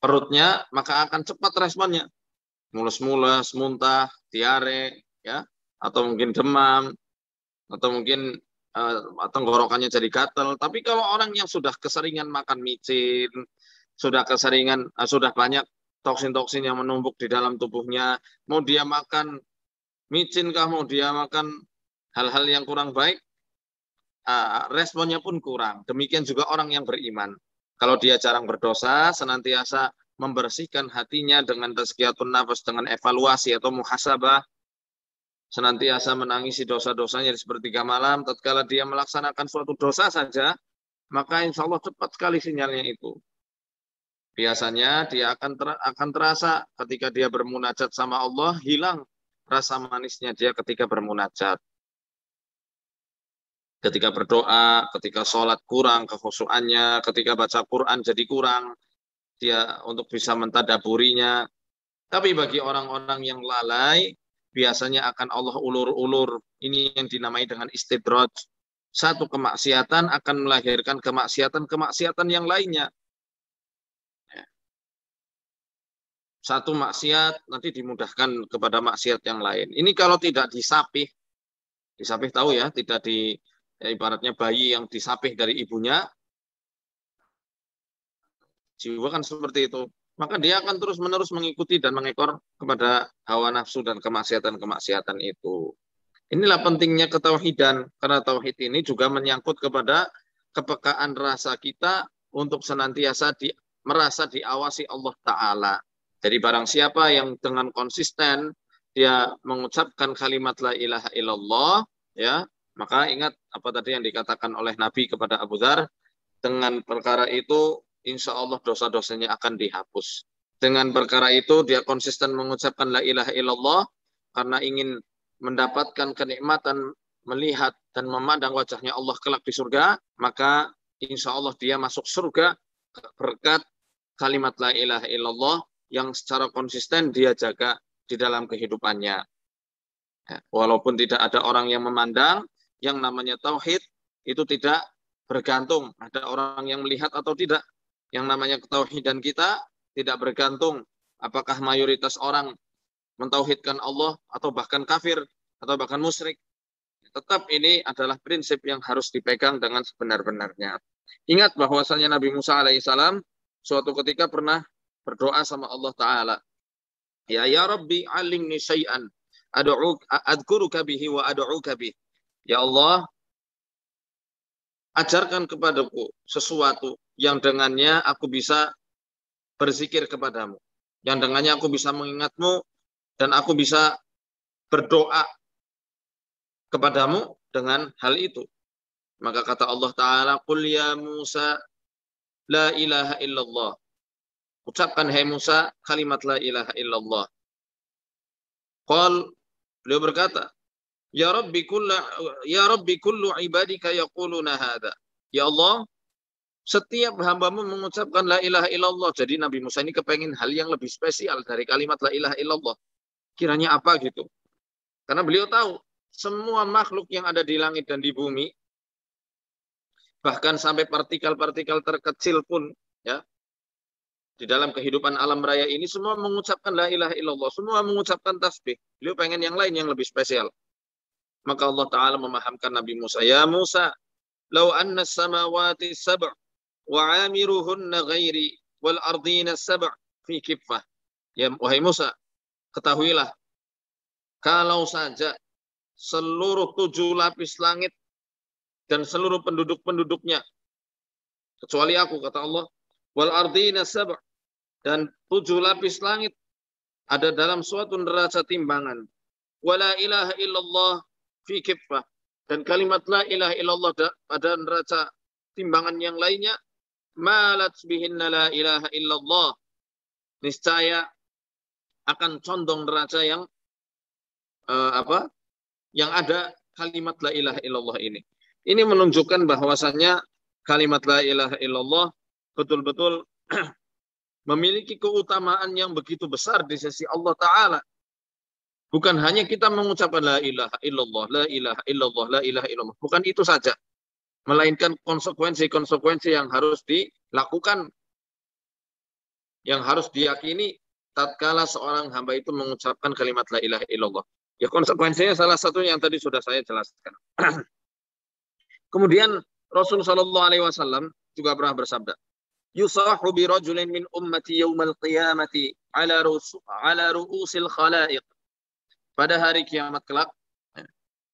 Speaker 3: perutnya, maka akan cepat responnya. Mulus-mulus, muntah, diare, ya, atau mungkin demam, atau mungkin uh, tenggorokannya jadi gatel. Tapi kalau orang yang sudah keseringan makan micin, sudah keseringan, uh, sudah banyak toksin-toksin yang menumpuk di dalam tubuhnya, mau dia makan micin kamu dia makan hal-hal yang kurang baik, uh, responnya pun kurang. Demikian juga orang yang beriman. Kalau dia jarang berdosa, senantiasa membersihkan hatinya dengan tazkiyatun nafas, dengan evaluasi atau muhasabah, senantiasa menangisi dosa-dosanya di sepertiga malam, tatkala dia melaksanakan suatu dosa saja, maka insya Allah cepat sekali sinyalnya itu. Biasanya dia akan ter, akan terasa ketika dia bermunajat sama Allah hilang rasa manisnya dia ketika bermunajat. Ketika berdoa, ketika sholat kurang kekhusuannya, ketika baca Quran jadi kurang, dia untuk bisa mentadaburinya. Tapi bagi orang-orang yang lalai, biasanya akan Allah ulur-ulur. Ini yang dinamai dengan istidraj. Satu kemaksiatan akan melahirkan kemaksiatan-kemaksiatan yang lainnya. Ya. Satu maksiat nanti dimudahkan kepada maksiat yang lain. Ini kalau tidak disapih, disapih tahu ya, tidak di ya ibaratnya bayi yang disapih dari ibunya, jiwa kan seperti itu. Maka dia akan terus-menerus mengikuti dan mengekor kepada hawa nafsu dan kemaksiatan-kemaksiatan itu. Inilah pentingnya ketauhidan, karena tauhid ini juga menyangkut kepada kepekaan rasa kita untuk senantiasa di, merasa diawasi Allah Ta'ala. Jadi barang siapa yang dengan konsisten dia mengucapkan kalimat la ilaha illallah, ya maka ingat apa tadi yang dikatakan oleh Nabi kepada Abu Dhar, dengan perkara itu insya Allah dosa-dosanya akan dihapus. Dengan perkara itu dia konsisten mengucapkan la ilaha illallah karena ingin mendapatkan kenikmatan melihat dan memandang wajahnya Allah kelak di surga, maka insya Allah dia masuk surga berkat kalimat la ilaha illallah yang secara konsisten dia jaga di dalam kehidupannya. Ya, walaupun tidak ada orang yang memandang, yang namanya tauhid itu tidak bergantung ada orang yang melihat atau tidak. Yang namanya ketauhidan kita tidak bergantung apakah mayoritas orang mentauhidkan Allah atau bahkan kafir atau bahkan musyrik. Tetap ini adalah prinsip yang harus dipegang dengan sebenar-benarnya. Ingat bahwasanya Nabi Musa alaihissalam suatu ketika pernah berdoa sama Allah Ta'ala. Ya ya Rabbi alimni syai'an ad'uk adkuruka bihi wa ad'uka bihi. Ya Allah, ajarkan kepadaku sesuatu yang dengannya aku bisa berzikir kepadamu. Yang dengannya aku bisa mengingatmu dan aku bisa berdoa kepadamu dengan hal itu. Maka kata Allah Ta'ala, Qul ya Musa, la ilaha illallah. Ucapkan, hai Musa, kalimat la ilaha illallah. Qal, beliau berkata, Ya Rabbi kullu ya Rabbi kullu ibadika yaquluna hadza. Ya Allah, setiap hambamu mengucapkan la ilaha illallah. Jadi Nabi Musa ini kepengen hal yang lebih spesial dari kalimat la ilaha illallah. Kiranya apa gitu? Karena beliau tahu semua makhluk yang ada di langit dan di bumi bahkan sampai partikel-partikel terkecil pun ya di dalam kehidupan alam raya ini semua mengucapkan la ilaha illallah, semua mengucapkan tasbih. Beliau pengen yang lain yang lebih spesial. Maka Allah Ta'ala memahamkan Nabi Musa. Ya Musa, lau anna samawati sab' wa amiruhunna ghairi wal ardina sab' fi kifah. Ya, wahai Musa, ketahuilah, kalau saja seluruh tujuh lapis langit dan seluruh penduduk-penduduknya, kecuali aku, kata Allah, wal ardina sab' dan tujuh lapis langit ada dalam suatu neraca timbangan. Wala ilaha illallah fi kifah. Dan kalimat la ilaha illallah pada neraca timbangan yang lainnya malat bihinna la ilaha illallah. Niscaya akan condong neraca yang uh, apa? Yang ada kalimat la ilaha illallah ini. Ini menunjukkan bahwasannya kalimat la ilaha illallah betul-betul memiliki keutamaan yang begitu besar di sisi Allah Ta'ala. Bukan hanya kita mengucapkan la ilaha illallah, la ilaha illallah, la ilaha illallah. Bukan itu saja. Melainkan konsekuensi-konsekuensi yang harus dilakukan. Yang harus diyakini tatkala seorang hamba itu mengucapkan kalimat la ilaha illallah. Ya konsekuensinya salah satu yang tadi sudah saya jelaskan. Kemudian Rasul Shallallahu Alaihi Wasallam juga pernah bersabda, "Yusahu bi rajulin min ummati yaumal qiyamati ala ala ru'usil khalaiq." Pada hari kiamat kelak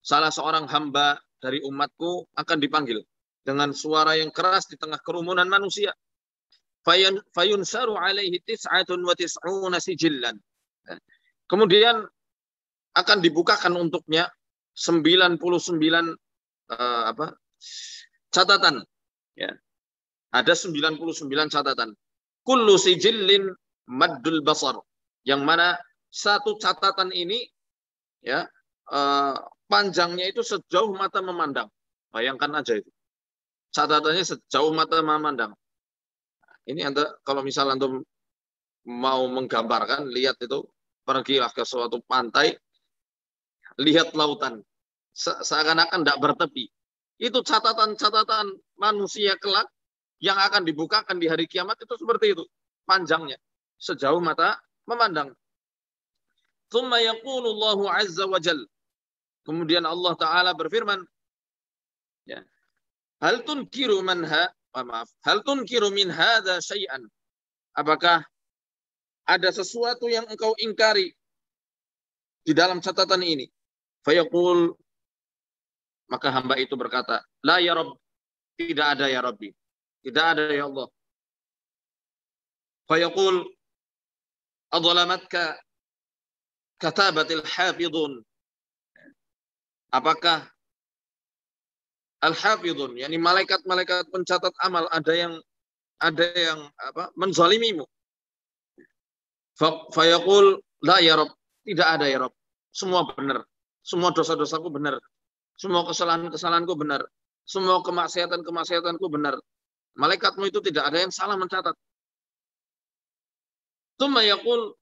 Speaker 3: salah seorang hamba dari umatku akan dipanggil dengan suara yang keras di tengah kerumunan manusia. Fayun saru alaihi tis'atun wa tis'una sijillan. Kemudian akan dibukakan untuknya 99 uh, eh, apa? catatan ya. Ada 99 catatan. Kullu sijillin maddul basar. Yang mana satu catatan ini ya uh, panjangnya itu sejauh mata memandang. Bayangkan aja itu. Catatannya sejauh mata memandang. Ini anda kalau misal antum mau menggambarkan, lihat itu pergilah ke suatu pantai, lihat lautan, seakan-akan tidak bertepi. Itu catatan-catatan manusia kelak yang akan dibukakan di hari kiamat itu seperti itu, panjangnya, sejauh mata memandang. Thumma yaqulullahu azza wa jal. Kemudian Allah Ta'ala berfirman, ya, Hal tunkiru manha, maaf, hal tunkiru min hadha syai'an. Apakah ada sesuatu yang engkau ingkari di dalam catatan ini? Fayaqul maka hamba itu berkata, La ya Rabb, tidak ada ya Rabbi. Tidak ada ya Allah. Fayaqul, Adolamatka katabatil hafidun. Apakah al-hafidun, yakni malaikat-malaikat pencatat amal ada yang ada yang apa menzalimimu. Fayaqul la ya Rob, tidak ada ya Rob. Semua benar. Semua dosa-dosaku benar. Semua kesalahan-kesalahanku benar. Semua kemaksiatan-kemaksiatanku benar. Malaikatmu itu tidak ada yang salah mencatat. Tumma yaqul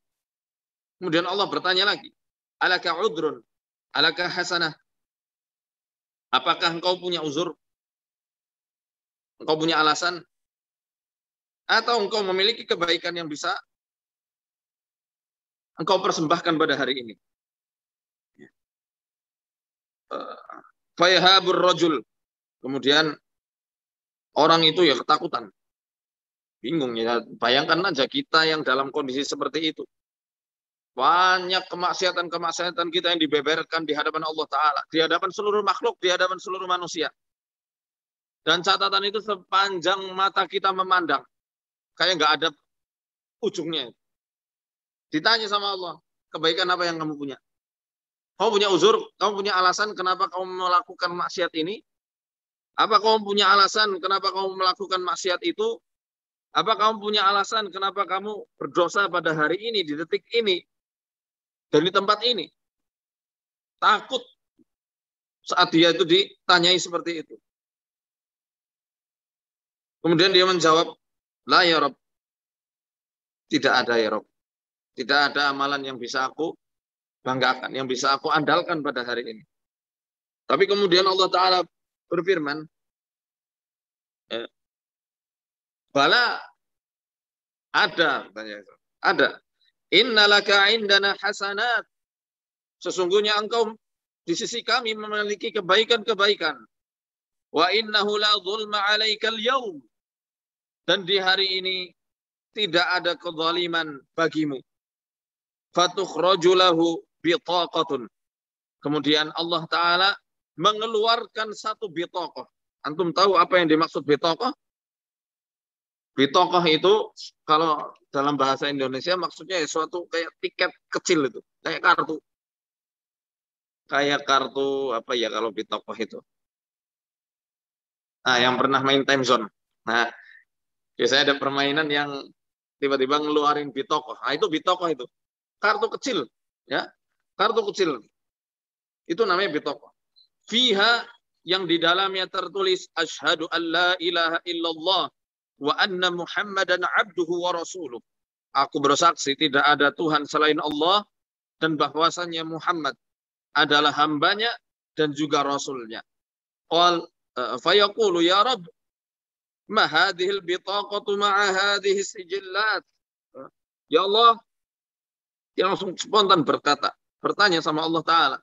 Speaker 3: Kemudian Allah bertanya lagi, alaka udrun, alaka hasanah. Apakah engkau punya uzur? Engkau punya alasan? Atau engkau memiliki kebaikan yang bisa engkau persembahkan pada hari ini? Eh, fayahabur rajul. Kemudian orang itu ya ketakutan. Bingung ya. Bayangkan aja kita yang dalam kondisi seperti itu. Banyak kemaksiatan-kemaksiatan kita yang dibeberkan di hadapan Allah Ta'ala. Di hadapan seluruh makhluk, di hadapan seluruh manusia. Dan catatan itu sepanjang mata kita memandang. Kayak nggak ada ujungnya. Ditanya sama Allah, kebaikan apa yang kamu punya? Kamu punya uzur, kamu punya alasan kenapa kamu melakukan maksiat ini? Apa kamu punya alasan kenapa kamu melakukan maksiat itu? Apa kamu punya alasan kenapa kamu berdosa pada hari ini, di detik ini? Dari tempat ini. Takut saat dia itu ditanyai seperti itu. Kemudian dia menjawab, La ya Rob. Tidak ada ya Rob. Tidak ada amalan yang bisa aku banggakan, yang bisa aku andalkan pada hari ini. Tapi kemudian Allah Ta'ala berfirman, eh, Bala ada, ada. Innalaka indana hasanat. Sesungguhnya engkau di sisi kami memiliki kebaikan-kebaikan. Wa innahu la zulma alaikal yaum. Dan di hari ini tidak ada kezaliman bagimu. Fatukhraju lahu bitaqatun. Kemudian Allah Ta'ala mengeluarkan satu bitaqah. Antum tahu apa yang dimaksud bitaqah? Bitokoh itu kalau dalam bahasa Indonesia maksudnya ya suatu kayak tiket kecil itu, kayak kartu. Kayak kartu apa ya kalau bitokoh itu. Nah, yang pernah main time zone. Nah, biasanya ada permainan yang tiba-tiba ngeluarin bitokoh. Nah, itu bitokoh itu. Kartu kecil, ya. Kartu kecil. Itu namanya bitokoh. Fiha yang di dalamnya tertulis asyhadu alla ilaha illallah wa anna Muhammadan abduhu wa rasuluh. Aku bersaksi tidak ada Tuhan selain Allah dan bahwasannya Muhammad adalah hambanya dan juga rasulnya. Qal uh, fayaqulu ya Rabb ma hadhihi al-bitaqatu ma'a hadhihi sijillat. Ya Allah, dia langsung spontan berkata, bertanya sama Allah Ta'ala,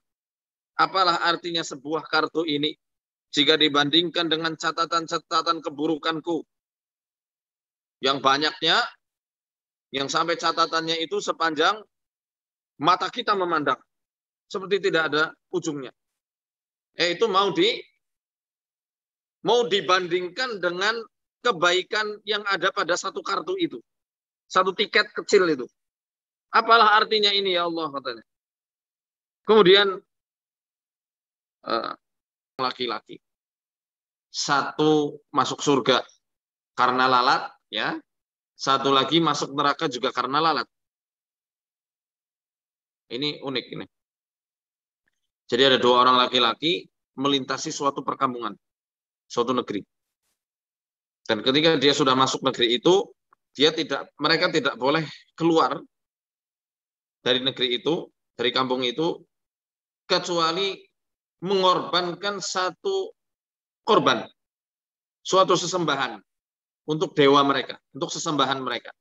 Speaker 3: apalah artinya sebuah kartu ini jika dibandingkan dengan catatan-catatan keburukanku yang banyaknya, yang sampai catatannya itu sepanjang mata kita memandang. Seperti tidak ada ujungnya. Eh, itu mau di mau dibandingkan dengan kebaikan yang ada pada satu kartu itu. Satu tiket kecil itu. Apalah artinya ini ya Allah katanya. Kemudian eh, laki-laki. Satu masuk surga karena lalat, ya. Satu lagi masuk neraka juga karena lalat. Ini unik ini. Jadi ada dua orang laki-laki melintasi suatu perkampungan. suatu negeri. Dan ketika dia sudah masuk negeri itu, dia tidak mereka tidak boleh keluar dari negeri itu, dari kampung itu kecuali mengorbankan satu korban, suatu sesembahan untuk dewa mereka, untuk sesembahan mereka.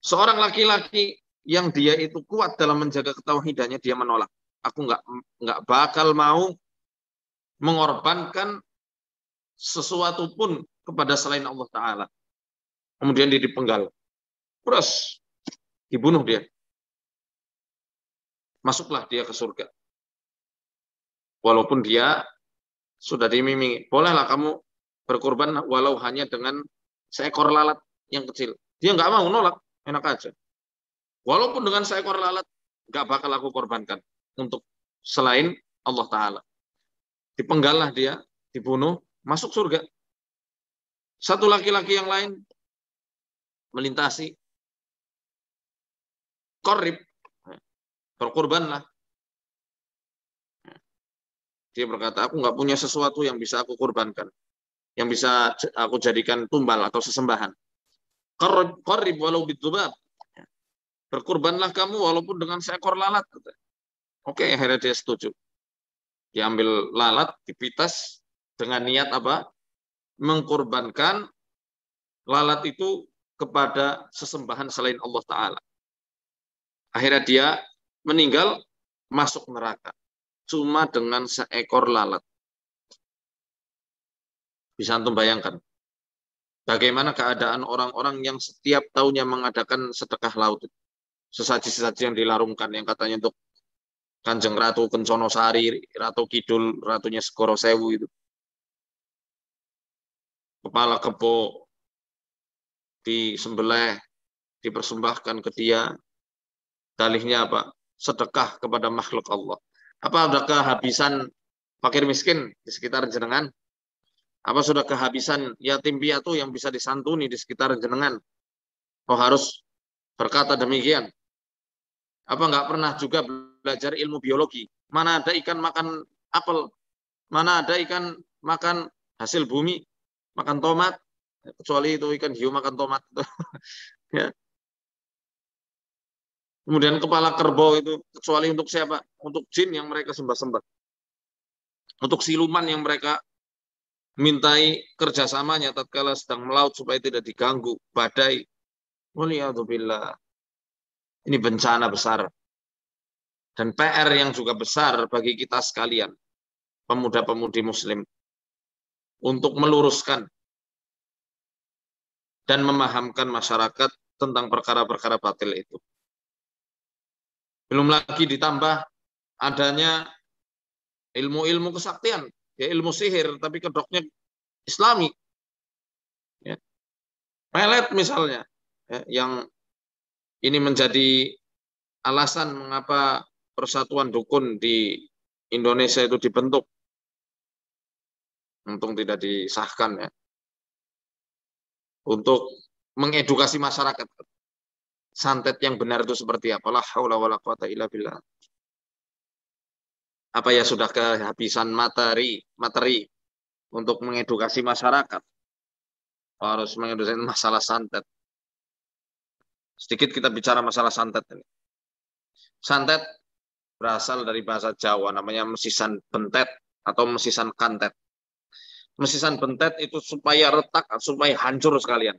Speaker 3: Seorang laki-laki yang dia itu kuat dalam menjaga ketauhidannya, dia menolak. Aku nggak nggak bakal mau mengorbankan sesuatu pun kepada selain Allah Taala. Kemudian dia dipenggal, terus dibunuh dia. Masuklah dia ke surga. Walaupun dia sudah dimiming, bolehlah kamu berkorban walau hanya dengan seekor lalat yang kecil. Dia nggak mau nolak, enak aja. Walaupun dengan seekor lalat, nggak bakal aku korbankan untuk selain Allah Ta'ala. Dipenggallah dia, dibunuh, masuk surga. Satu laki-laki yang lain melintasi korib, berkorbanlah. Dia berkata, aku nggak punya sesuatu yang bisa aku korbankan, yang bisa aku jadikan tumbal atau sesembahan. Korib walau bitubab. Berkorbanlah kamu walaupun dengan seekor lalat. Oke, akhirnya dia setuju. Diambil lalat, dipitas dengan niat apa? Mengkorbankan lalat itu kepada sesembahan selain Allah Ta'ala. Akhirnya dia meninggal masuk neraka. Cuma dengan seekor lalat. Bisa antum bayangkan. Bagaimana keadaan orang-orang yang setiap tahunnya mengadakan sedekah laut. Sesaji-sesaji yang dilarungkan. Yang katanya untuk Kanjeng Ratu Kencono Sari, Ratu Kidul, Ratunya Segoro Sewu itu. Kepala kebo disembelih, dipersembahkan ke dia. Dalihnya apa? Sedekah kepada makhluk Allah. Apa ada kehabisan fakir miskin di sekitar jenengan? Apa sudah kehabisan yatim piatu yang bisa disantuni di sekitar jenengan? Kau harus berkata demikian. Apa nggak pernah juga belajar ilmu biologi? Mana ada ikan makan apel? Mana ada ikan makan hasil bumi? Makan tomat? Kecuali itu ikan hiu makan tomat. ya. Kemudian kepala kerbau itu kecuali untuk siapa? Untuk jin yang mereka sembah-sembah. Untuk siluman yang mereka mintai kerjasamanya tatkala sedang melaut supaya tidak diganggu badai. Waliyadzubillah. Ini bencana besar. Dan PR yang juga besar bagi kita sekalian, pemuda-pemudi muslim, untuk meluruskan dan memahamkan masyarakat tentang perkara-perkara batil itu. Belum lagi ditambah adanya ilmu-ilmu kesaktian, ya ilmu sihir, tapi kedoknya islami. Ya. Pelet misalnya, ya, yang ini menjadi alasan mengapa persatuan dukun di Indonesia itu dibentuk. Untung tidak disahkan ya. Untuk mengedukasi masyarakat. Santet yang benar itu seperti apa? La haula wala quwata illa billah. Apa ya sudah kehabisan materi, materi untuk mengedukasi masyarakat. Harus mengedukasi masalah santet. Sedikit kita bicara masalah santet ini. Santet berasal dari bahasa Jawa, namanya mesisan bentet atau mesisan kantet. Mesisan bentet itu supaya retak, supaya hancur sekalian.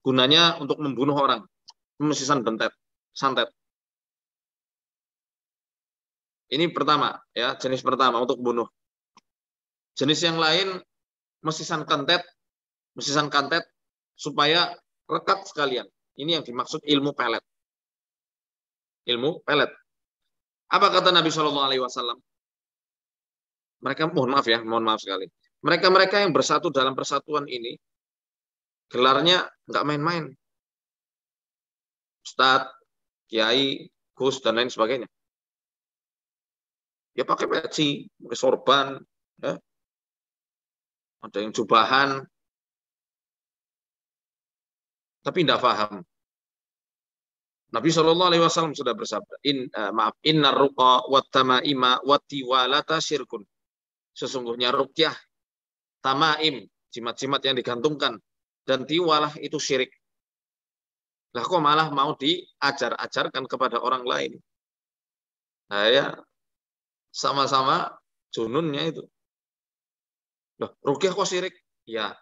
Speaker 3: Gunanya untuk membunuh orang. Mesisan bentet, santet. Ini pertama, ya jenis pertama untuk bunuh. Jenis yang lain mesisan kantet, mesisan kantet supaya rekat sekalian. Ini yang dimaksud ilmu pelet. Ilmu pelet. Apa kata Nabi Shallallahu Alaihi Wasallam? Mereka mohon maaf ya, mohon maaf sekali. Mereka-mereka yang bersatu dalam persatuan ini, gelarnya nggak main-main. Ustadz, Kiai, Gus, dan lain sebagainya. Ya pakai peci, pakai sorban, ya. ada yang jubahan, tapi tidak paham. Nabi Shallallahu Alaihi Wasallam sudah bersabda, In, uh, maaf, Inna ruqa wat tamaima wat tiwalata syirkun. sesungguhnya rukyah tamaim, jimat-jimat yang digantungkan dan tiwalah itu syirik. Lah kok malah mau diajar-ajarkan kepada orang lain. Nah ya sama-sama jununnya itu. Loh, rukyah kok syirik? Ya,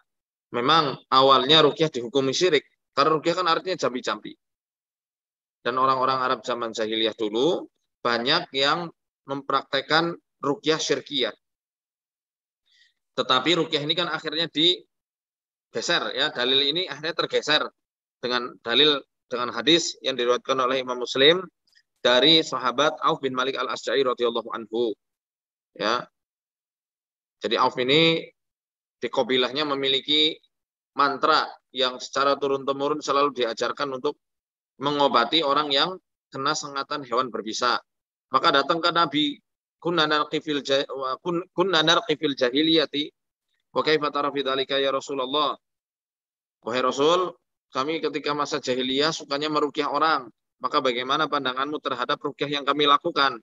Speaker 3: memang awalnya rukyah dihukumi syirik. Karena rukyah kan artinya jambi-jambi. Dan orang-orang Arab zaman jahiliyah dulu banyak yang mempraktekkan rukyah syirkiyah. Tetapi rukyah ini kan akhirnya digeser ya. Dalil ini akhirnya tergeser dengan dalil dengan hadis yang diriwayatkan oleh Imam Muslim dari sahabat Auf bin Malik Al-Asja'i radhiyallahu anhu. Ya. Jadi Auf ini di kabilahnya memiliki mantra yang secara turun-temurun selalu diajarkan untuk mengobati orang yang kena sengatan hewan berbisa. Maka datang ke Nabi, kunna narqifil jahiliyati wa kaifa tara fi ya Rasulullah. Wahai Rasul, kami ketika masa jahiliyah sukanya merukyah orang. Maka bagaimana pandanganmu terhadap rukyah yang kami lakukan?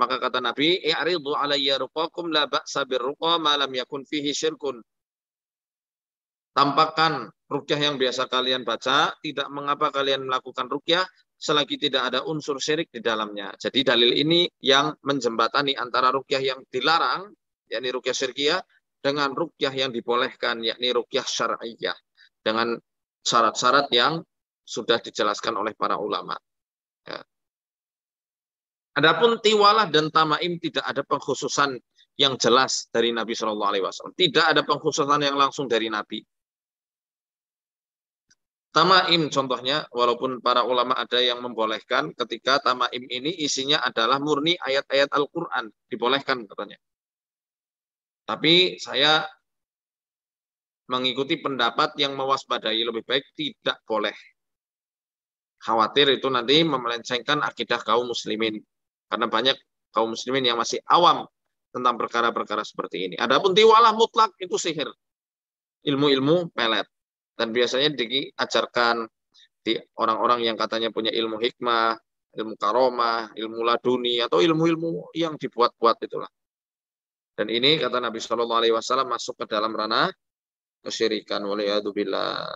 Speaker 3: Maka kata Nabi, "I'ridu alayya ruqakum la ba'sa birruqa ma lam yakun fihi syirkun." Tampakkan rukyah yang biasa kalian baca, tidak mengapa kalian melakukan rukyah selagi tidak ada unsur syirik di dalamnya. Jadi dalil ini yang menjembatani antara rukyah yang dilarang, yakni rukyah syirkiyah, dengan rukyah yang dibolehkan, yakni rukyah syar'iyah. Dengan syarat-syarat yang sudah dijelaskan oleh para ulama. Ya. Adapun tiwalah dan tamaim tidak ada pengkhususan yang jelas dari Nabi Shallallahu Alaihi Wasallam. Tidak ada pengkhususan yang langsung dari Nabi. Tamaim contohnya, walaupun para ulama ada yang membolehkan ketika tamaim ini isinya adalah murni ayat-ayat Al-Quran. Dibolehkan katanya. Tapi saya mengikuti pendapat yang mewaspadai lebih baik tidak boleh. Khawatir itu nanti memelencengkan akidah kaum muslimin. Karena banyak kaum muslimin yang masih awam tentang perkara-perkara seperti ini. Adapun tiwalah mutlak itu sihir. Ilmu-ilmu pelet dan biasanya diajarkan di orang-orang yang katanya punya ilmu hikmah, ilmu karomah, ilmu laduni atau ilmu-ilmu yang dibuat-buat itulah. Dan ini kata Nabi Shallallahu Alaihi Wasallam masuk ke dalam ranah kesyirikan waliyadzubillah.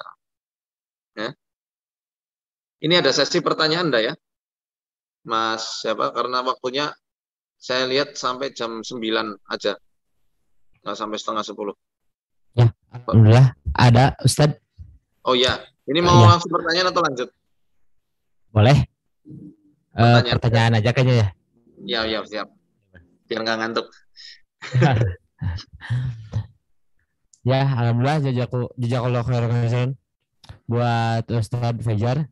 Speaker 3: Ya. Ini ada sesi pertanyaan Anda ya. Mas siapa? Karena waktunya saya lihat sampai jam 9 aja. Nggak sampai setengah 10.
Speaker 1: Ya, Alhamdulillah ada Ustadz.
Speaker 3: Oh iya, ini mau ya. langsung pertanyaan atau lanjut?
Speaker 1: Boleh. Eh, pertanyaan, uh, pertanyaan aja kayaknya ya.
Speaker 3: Iya, iya, siap. Biar nggak ngantuk.
Speaker 1: ya, alhamdulillah jazaku jazakallahu khairan buat Ustaz Fajar.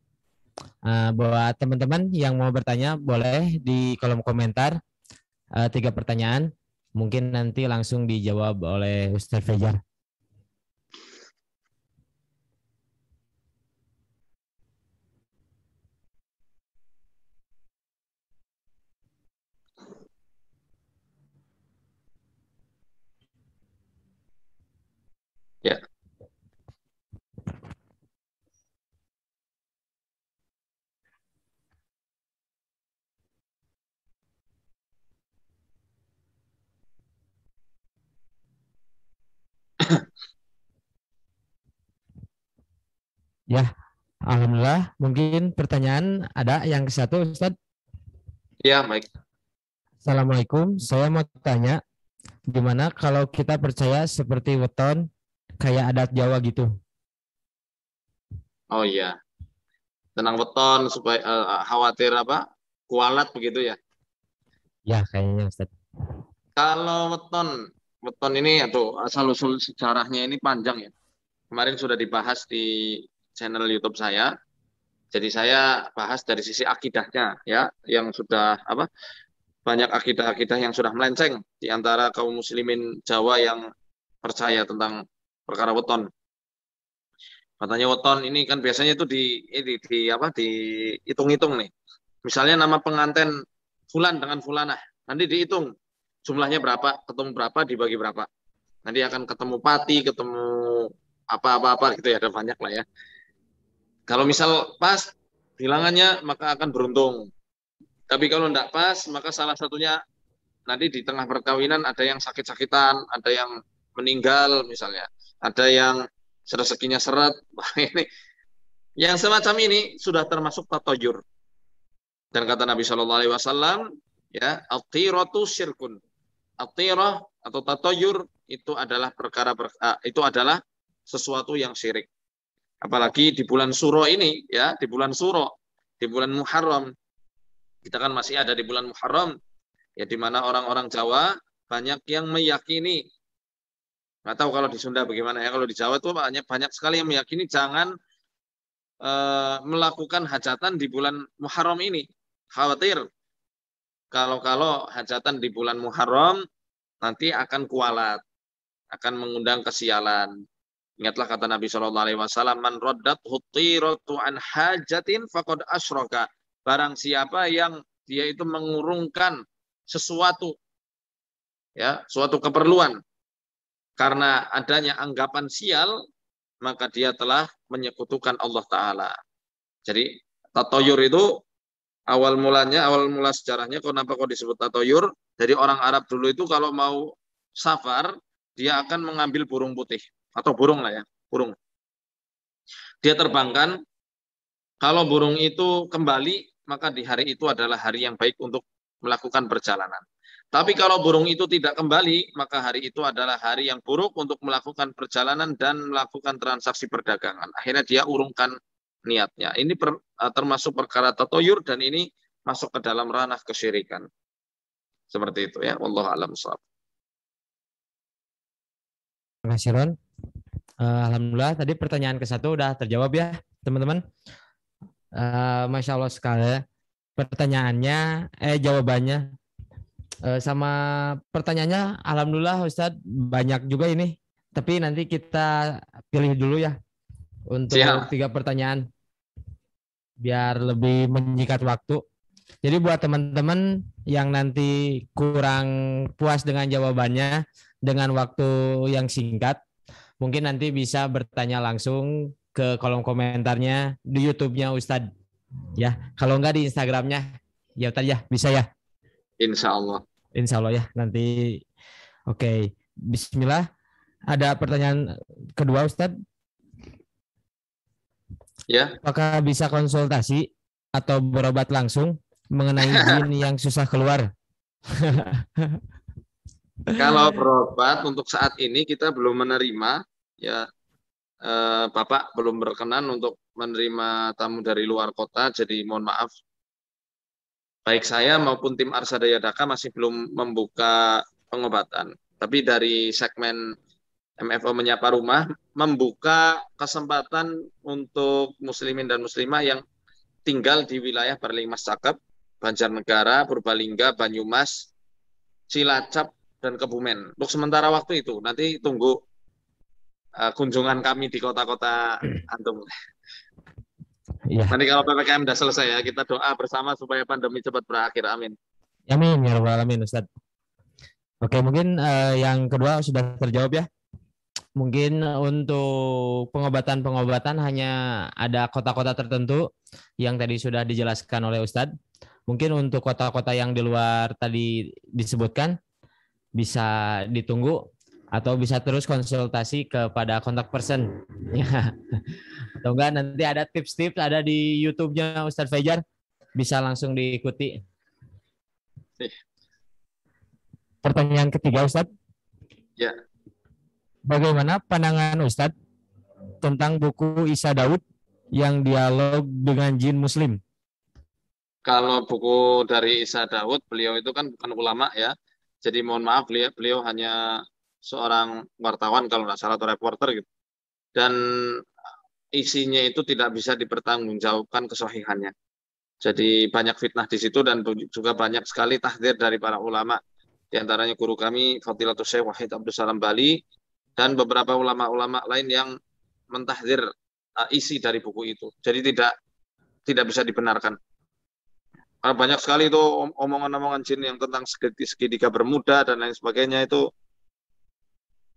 Speaker 1: Uh, buat teman-teman yang mau bertanya boleh di kolom komentar uh, tiga pertanyaan mungkin nanti langsung dijawab oleh Ustaz Fajar.
Speaker 3: Ya.
Speaker 1: Ya, Alhamdulillah. Mungkin pertanyaan ada yang ke satu, Ustaz?
Speaker 3: Ya, baik.
Speaker 1: Assalamualaikum. Saya mau tanya, gimana kalau kita percaya seperti weton kayak adat Jawa gitu.
Speaker 3: Oh iya. Tenang beton supaya uh, khawatir apa? Kualat begitu ya?
Speaker 1: Ya, kayaknya Ustaz.
Speaker 3: Kalau weton, weton ini atau asal usul sejarahnya ini panjang ya. Kemarin sudah dibahas di channel YouTube saya. Jadi saya bahas dari sisi akidahnya ya, yang sudah apa? Banyak akidah-akidah yang sudah melenceng di antara kaum muslimin Jawa yang percaya tentang perkara weton. Katanya weton ini kan biasanya itu di ini di apa di hitung-hitung nih. Misalnya nama pengantin fulan dengan fulanah. Nanti dihitung jumlahnya berapa, ketemu berapa, dibagi berapa. Nanti akan ketemu pati, ketemu apa-apa-apa gitu ya, ada banyak lah ya. Kalau misal pas bilangannya maka akan beruntung. Tapi kalau tidak pas maka salah satunya nanti di tengah perkawinan ada yang sakit-sakitan, ada yang meninggal misalnya, ada yang rezekinya seret. ini yang semacam ini sudah termasuk tatoyur. Dan kata Nabi Shallallahu Alaihi Wasallam, ya, atiratu syirkun. Atirah atau tatoyur itu adalah perkara uh, itu adalah sesuatu yang syirik. Apalagi di bulan Suro ini, ya, di bulan Suro, di bulan Muharram, kita kan masih ada di bulan Muharram, ya di mana orang-orang Jawa banyak yang meyakini nggak tahu kalau di Sunda bagaimana ya kalau di Jawa itu banyak banyak sekali yang meyakini jangan e, melakukan hajatan di bulan Muharram ini. Khawatir kalau-kalau hajatan di bulan Muharram nanti akan kualat, akan mengundang kesialan. Ingatlah kata Nabi Shallallahu Alaihi Wasallam, "Man roddat hutiratu an hajatin fakod asroka." Barang siapa yang dia itu mengurungkan sesuatu, ya, suatu keperluan karena adanya anggapan sial, maka dia telah menyekutukan Allah Ta'ala. Jadi tatoyur itu awal mulanya, awal mula sejarahnya, kenapa kok disebut tatoyur? Jadi orang Arab dulu itu kalau mau safar, dia akan mengambil burung putih. Atau burung lah ya, burung. Dia terbangkan, kalau burung itu kembali, maka di hari itu adalah hari yang baik untuk melakukan perjalanan. Tapi kalau burung itu tidak kembali, maka hari itu adalah hari yang buruk untuk melakukan perjalanan dan melakukan transaksi perdagangan. Akhirnya dia urungkan niatnya. Ini per, eh, termasuk perkara tatoyur dan ini masuk ke dalam ranah kesyirikan. Seperti itu ya. Allah alam sahab.
Speaker 1: Uh, Alhamdulillah tadi pertanyaan ke satu udah terjawab ya teman-teman. Uh, Masya Allah sekali. Pertanyaannya, eh jawabannya Uh, sama pertanyaannya, alhamdulillah Ustadz banyak juga ini. Tapi nanti kita pilih dulu ya untuk Siap. tiga pertanyaan biar lebih menyikat waktu. Jadi buat teman-teman yang nanti kurang puas dengan jawabannya dengan waktu yang singkat, mungkin nanti bisa bertanya langsung ke kolom komentarnya di YouTube-nya Ustadz. Ya, kalau enggak di Instagramnya, ya tadi ya bisa ya.
Speaker 3: Insya Allah.
Speaker 1: Insya Allah ya nanti. Oke, okay. Bismillah. Ada pertanyaan kedua Ustadz?
Speaker 3: Ya.
Speaker 1: Apakah bisa konsultasi atau berobat langsung mengenai jin yang susah keluar?
Speaker 3: Kalau berobat untuk saat ini kita belum menerima ya eh, Bapak belum berkenan untuk menerima tamu dari luar kota jadi mohon maaf baik saya maupun tim Arsadaya Daka masih belum membuka pengobatan. Tapi dari segmen MFO Menyapa Rumah membuka kesempatan untuk muslimin dan muslimah yang tinggal di wilayah Perlimas Cakep, Banjarnegara, Purbalingga, Banyumas, Cilacap, dan Kebumen. Untuk sementara waktu itu, nanti tunggu uh, kunjungan kami di kota-kota antum. Ya. Nanti kalau PPKM sudah selesai ya, kita doa bersama supaya pandemi cepat berakhir. Amin.
Speaker 1: Amin ya rabbal alamin Ustaz. Oke, mungkin uh, yang kedua sudah terjawab ya. Mungkin untuk pengobatan-pengobatan hanya ada kota-kota tertentu yang tadi sudah dijelaskan oleh Ustadz. Mungkin untuk kota-kota yang di luar tadi disebutkan bisa ditunggu atau bisa terus konsultasi kepada kontak person. Ya. Atau enggak nanti ada tips-tips ada di YouTube-nya Ustadz Fajar. Bisa langsung diikuti. Pertanyaan ketiga Ustadz.
Speaker 3: Ya.
Speaker 1: Bagaimana pandangan Ustadz tentang buku Isa Daud yang dialog dengan jin muslim?
Speaker 3: Kalau buku dari Isa Daud beliau itu kan bukan ulama ya jadi mohon maaf beliau, beliau hanya seorang wartawan kalau nggak salah atau reporter gitu. Dan isinya itu tidak bisa dipertanggungjawabkan kesohihannya. Jadi banyak fitnah di situ dan juga banyak sekali tahdir dari para ulama. Di antaranya guru kami Fadilatul Syekh Wahid Abdul Salam Bali dan beberapa ulama-ulama lain yang mentahdir uh, isi dari buku itu. Jadi tidak tidak bisa dibenarkan. Karena banyak sekali itu omongan-omongan jin yang tentang segitiga bermuda dan lain sebagainya itu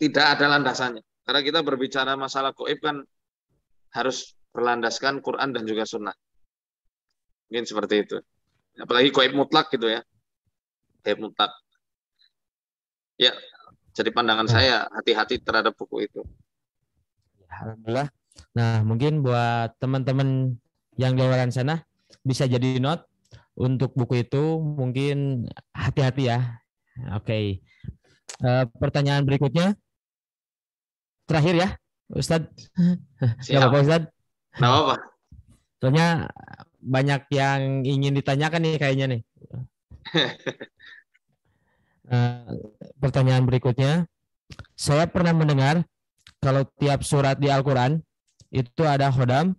Speaker 3: tidak ada landasannya. Karena kita berbicara masalah goib kan harus berlandaskan Quran dan juga Sunnah. Mungkin seperti itu. Apalagi goib mutlak gitu ya. Goib mutlak. Ya, jadi pandangan
Speaker 1: Nah.
Speaker 3: saya hati-hati terhadap buku itu.
Speaker 1: Alhamdulillah. Nah, mungkin buat teman-teman yang di luar sana bisa jadi note untuk buku itu mungkin hati-hati ya. Oke. Eh, pertanyaan berikutnya terakhir ya, Ustadz. Gak
Speaker 3: Siap.
Speaker 1: apa-apa Ustadz.
Speaker 3: Nah, apa?
Speaker 1: Soalnya banyak yang ingin ditanyakan nih kayaknya nih. Eh, pertanyaan berikutnya, saya pernah mendengar kalau tiap surat di Al-Quran itu ada khodam.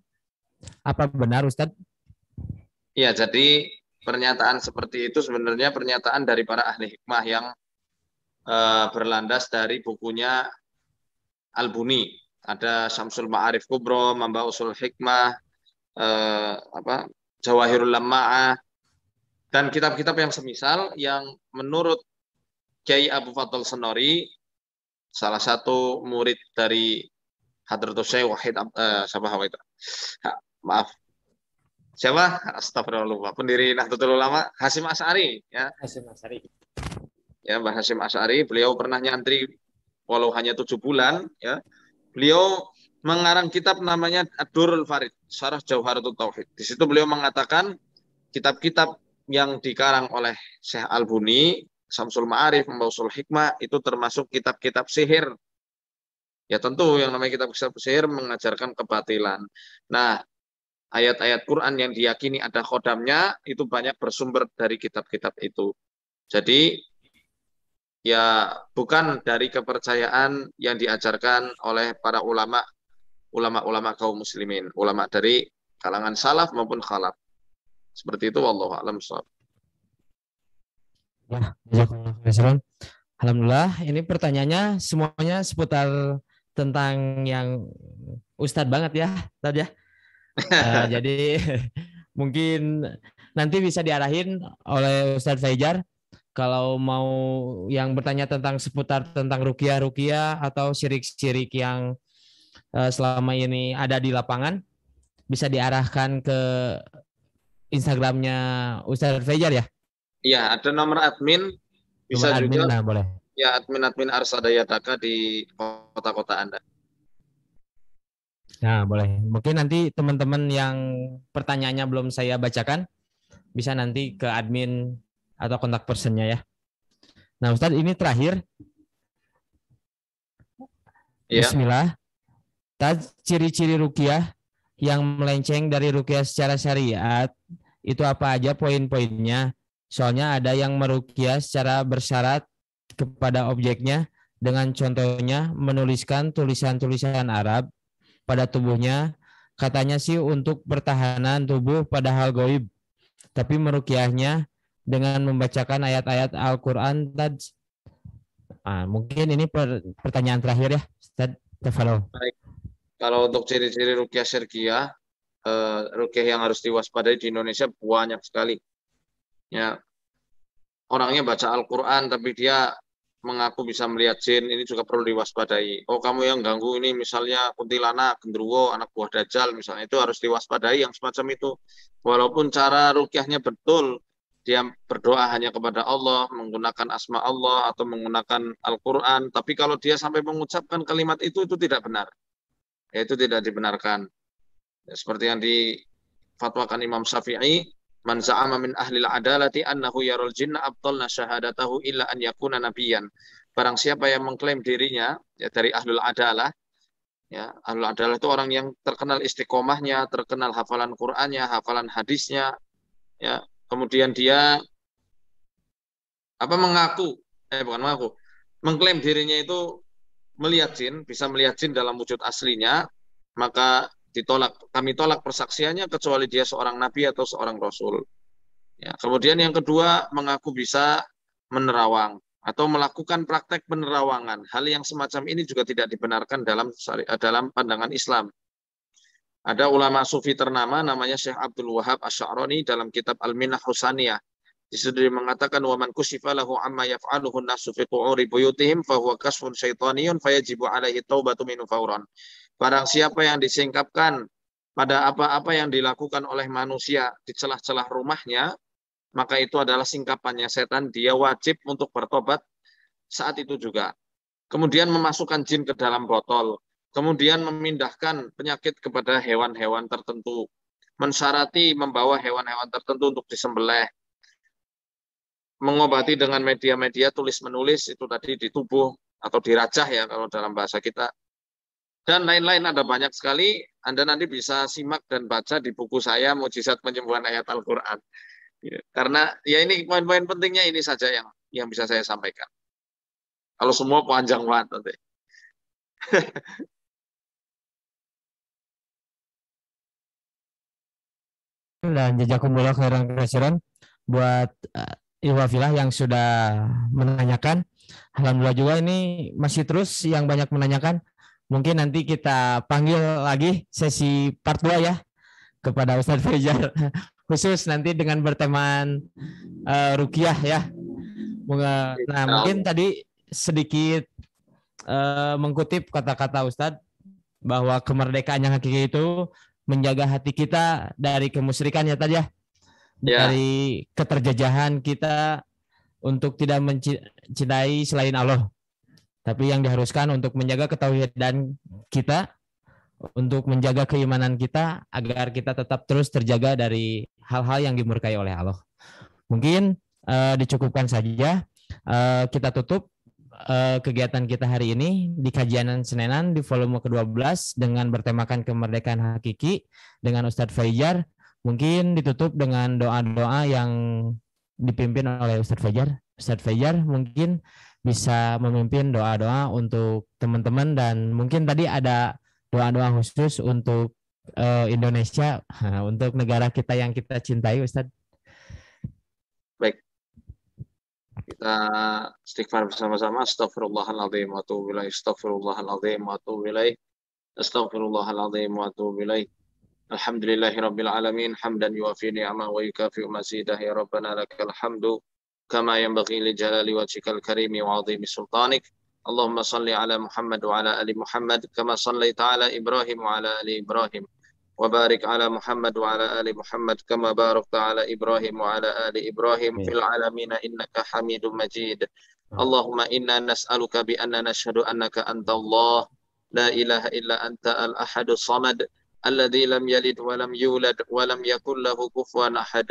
Speaker 1: Apa benar Ustadz?
Speaker 3: Ya, jadi pernyataan seperti itu sebenarnya pernyataan dari para ahli hikmah yang eh, berlandas dari bukunya Al-Buni. Ada Syamsul Ma'arif Kubro, Mamba Usul Hikmah, eh, apa Jawahirul Lama'ah, dan kitab-kitab yang semisal yang menurut Kiai Abu Fatul Senori, salah satu murid dari Hadratus Syekh Wahid? Ha, maaf, siapa? Astagfirullah, pendiri Nahdlatul Ulama Hasim As'ari ya. Ya, Mbah Hasim As'ari, beliau pernah nyantri walau hanya tujuh bulan ya. Beliau mengarang kitab namanya Ad-Durrul Farid, Syarah Jauharatul Tauhid. Di situ beliau mengatakan kitab-kitab yang dikarang oleh Syekh Al-Buni, Samsul Ma'arif, Mausul Hikmah itu termasuk kitab-kitab sihir. Ya tentu yang namanya kitab-kitab sihir mengajarkan kebatilan. Nah, ayat-ayat Quran yang diyakini ada khodamnya itu banyak bersumber dari kitab-kitab itu. Jadi ya bukan dari kepercayaan yang diajarkan oleh para ulama ulama-ulama kaum muslimin, ulama dari kalangan salaf maupun khalaf. Seperti itu wallahu a'lam
Speaker 1: khairan. Alhamdulillah, ini pertanyaannya semuanya seputar tentang yang Ustadz banget ya, Ustadz ya. Eh, jadi mungkin nanti bisa diarahin oleh Ustadz Fajar kalau mau yang bertanya tentang seputar tentang rukiah atau syirik-syirik yang eh, selama ini ada di lapangan bisa diarahkan ke Instagramnya Ustadz Fajar ya.
Speaker 3: Iya, ada nomor admin bisa
Speaker 1: Nomor admin,
Speaker 3: juga
Speaker 1: nah, boleh.
Speaker 3: ya admin-admin Arsadayataka di kota-kota Anda.
Speaker 1: Nah, boleh. Mungkin nanti teman-teman yang pertanyaannya belum saya bacakan bisa nanti ke admin atau kontak personnya ya. Nah, Ustadz ini terakhir.
Speaker 3: Iya.
Speaker 1: Bismillah. Tad ciri-ciri rukiah yang melenceng dari rukiah secara syariat itu apa aja poin-poinnya? Soalnya ada yang merukiah secara bersyarat kepada objeknya dengan contohnya menuliskan tulisan-tulisan Arab pada tubuhnya katanya sih untuk pertahanan tubuh pada hal goib tapi merukiahnya dengan membacakan ayat-ayat Al-Quran tad ah, mungkin ini per- pertanyaan terakhir ya Ustaz Tafadhol.
Speaker 3: Kalau untuk ciri-ciri rukyah syirkiyah, eh, rukyah yang harus diwaspadai di Indonesia banyak sekali. Ya, orangnya baca Al-Quran tapi dia mengaku bisa melihat jin, ini juga perlu diwaspadai. Oh, kamu yang ganggu ini misalnya kuntilanak, genderuwo, anak buah dajjal misalnya itu harus diwaspadai yang semacam itu. Walaupun cara rukyahnya betul, dia berdoa hanya kepada Allah, menggunakan asma Allah atau menggunakan Al-Quran, tapi kalau dia sampai mengucapkan kalimat itu, itu tidak benar. Itu tidak dibenarkan. Seperti yang difatwakan Imam Syafi'i, Man za'ama min ahlil adalati annahu yarul jinna abtalna syahadatahu illa an yakuna nabiyan. Barang siapa yang mengklaim dirinya ya dari ahlul adalah ya ahlul adalah itu orang yang terkenal istiqomahnya, terkenal hafalan Qur'annya, hafalan hadisnya ya. Kemudian dia apa mengaku eh bukan mengaku, mengklaim dirinya itu melihat jin, bisa melihat jin dalam wujud aslinya, maka ditolak kami tolak persaksiannya kecuali dia seorang nabi atau seorang rasul. Ya, kemudian yang kedua mengaku bisa menerawang atau melakukan praktek penerawangan. Hal yang semacam ini juga tidak dibenarkan dalam eh, dalam pandangan Islam. Ada ulama sufi ternama namanya Syekh Abdul Wahab Asy'arani dalam kitab Al-Minah Husaniyah. Di situ dia mengatakan wa man kushifa lahu amma yaf'aluhu an-nasu fi qu'uri buyutihim fa huwa kasfun syaitaniyun fayajibu alaihi taubatu minhu fauran. Barang siapa yang disingkapkan pada apa-apa yang dilakukan oleh manusia di celah-celah rumahnya, maka itu adalah singkapannya setan. Dia wajib untuk bertobat saat itu juga. Kemudian memasukkan jin ke dalam botol, kemudian memindahkan penyakit kepada hewan-hewan tertentu, mensyarati membawa hewan-hewan tertentu untuk disembelih, mengobati dengan media-media tulis-menulis itu tadi di tubuh atau dirajah ya kalau dalam bahasa kita. Dan lain-lain ada banyak sekali. Anda nanti bisa simak dan baca di buku saya Mujizat Penyembuhan Ayat Al-Qur'an. Ya, karena ya ini poin-poin pentingnya ini saja yang yang bisa saya sampaikan. Kalau semua panjang banget nanti.
Speaker 1: dan jazakumullah khairan kasiran buat uh, Ilwafilah yang sudah menanyakan. Alhamdulillah juga ini masih terus yang banyak menanyakan. Mungkin nanti kita panggil lagi sesi part 2 ya kepada Ustadz Fajar khusus nanti dengan berteman uh, rukiah ya. Nah, mungkin tadi sedikit uh, mengkutip kata-kata Ustadz bahwa kemerdekaan yang hakiki itu menjaga hati kita dari kemusyrikan ya tadi ya ya. dari keterjajahan kita untuk tidak mencintai selain Allah. Tapi yang diharuskan untuk menjaga ketauhidan kita, untuk menjaga keimanan kita agar kita tetap terus terjaga dari hal-hal yang dimurkai oleh Allah. Mungkin uh, dicukupkan saja uh, kita tutup uh, kegiatan kita hari ini di kajian Senenan di volume ke-12 dengan bertemakan kemerdekaan hakiki dengan Ustadz Fajar Mungkin ditutup dengan doa-doa yang dipimpin oleh Ustadz Fajar. Ustadz Fajar mungkin bisa memimpin doa-doa untuk teman-teman dan mungkin tadi ada doa-doa khusus untuk uh, Indonesia, untuk negara kita yang kita cintai, Ustadz.
Speaker 3: Baik. Kita istighfar bersama-sama. Astagfirullahaladzim wa atubu ilaih. Astagfirullahaladzim wa atubu ilaih. Astagfirullahaladzim wa atubu ilaih. Alhamdulillahi rabbil alamin. Hamdan yuafi ni'ma wa yukafi umasidah Ya Rabbana lakal hamdu. كما ينبغي لجلال وجهك الكريم وعظيم سلطانك اللهم صل على محمد وعلى ال محمد كما صليت على ابراهيم وعلى ال ابراهيم وبارك على محمد وعلى ال محمد كما باركت على ابراهيم وعلى ال ابراهيم في العالمين انك حميد مجيد اللهم انا نسالك بان نشهد انك انت الله لا اله الا انت الاحد الصمد الذي لم يلد ولم يولد ولم يكن له كفوا أحد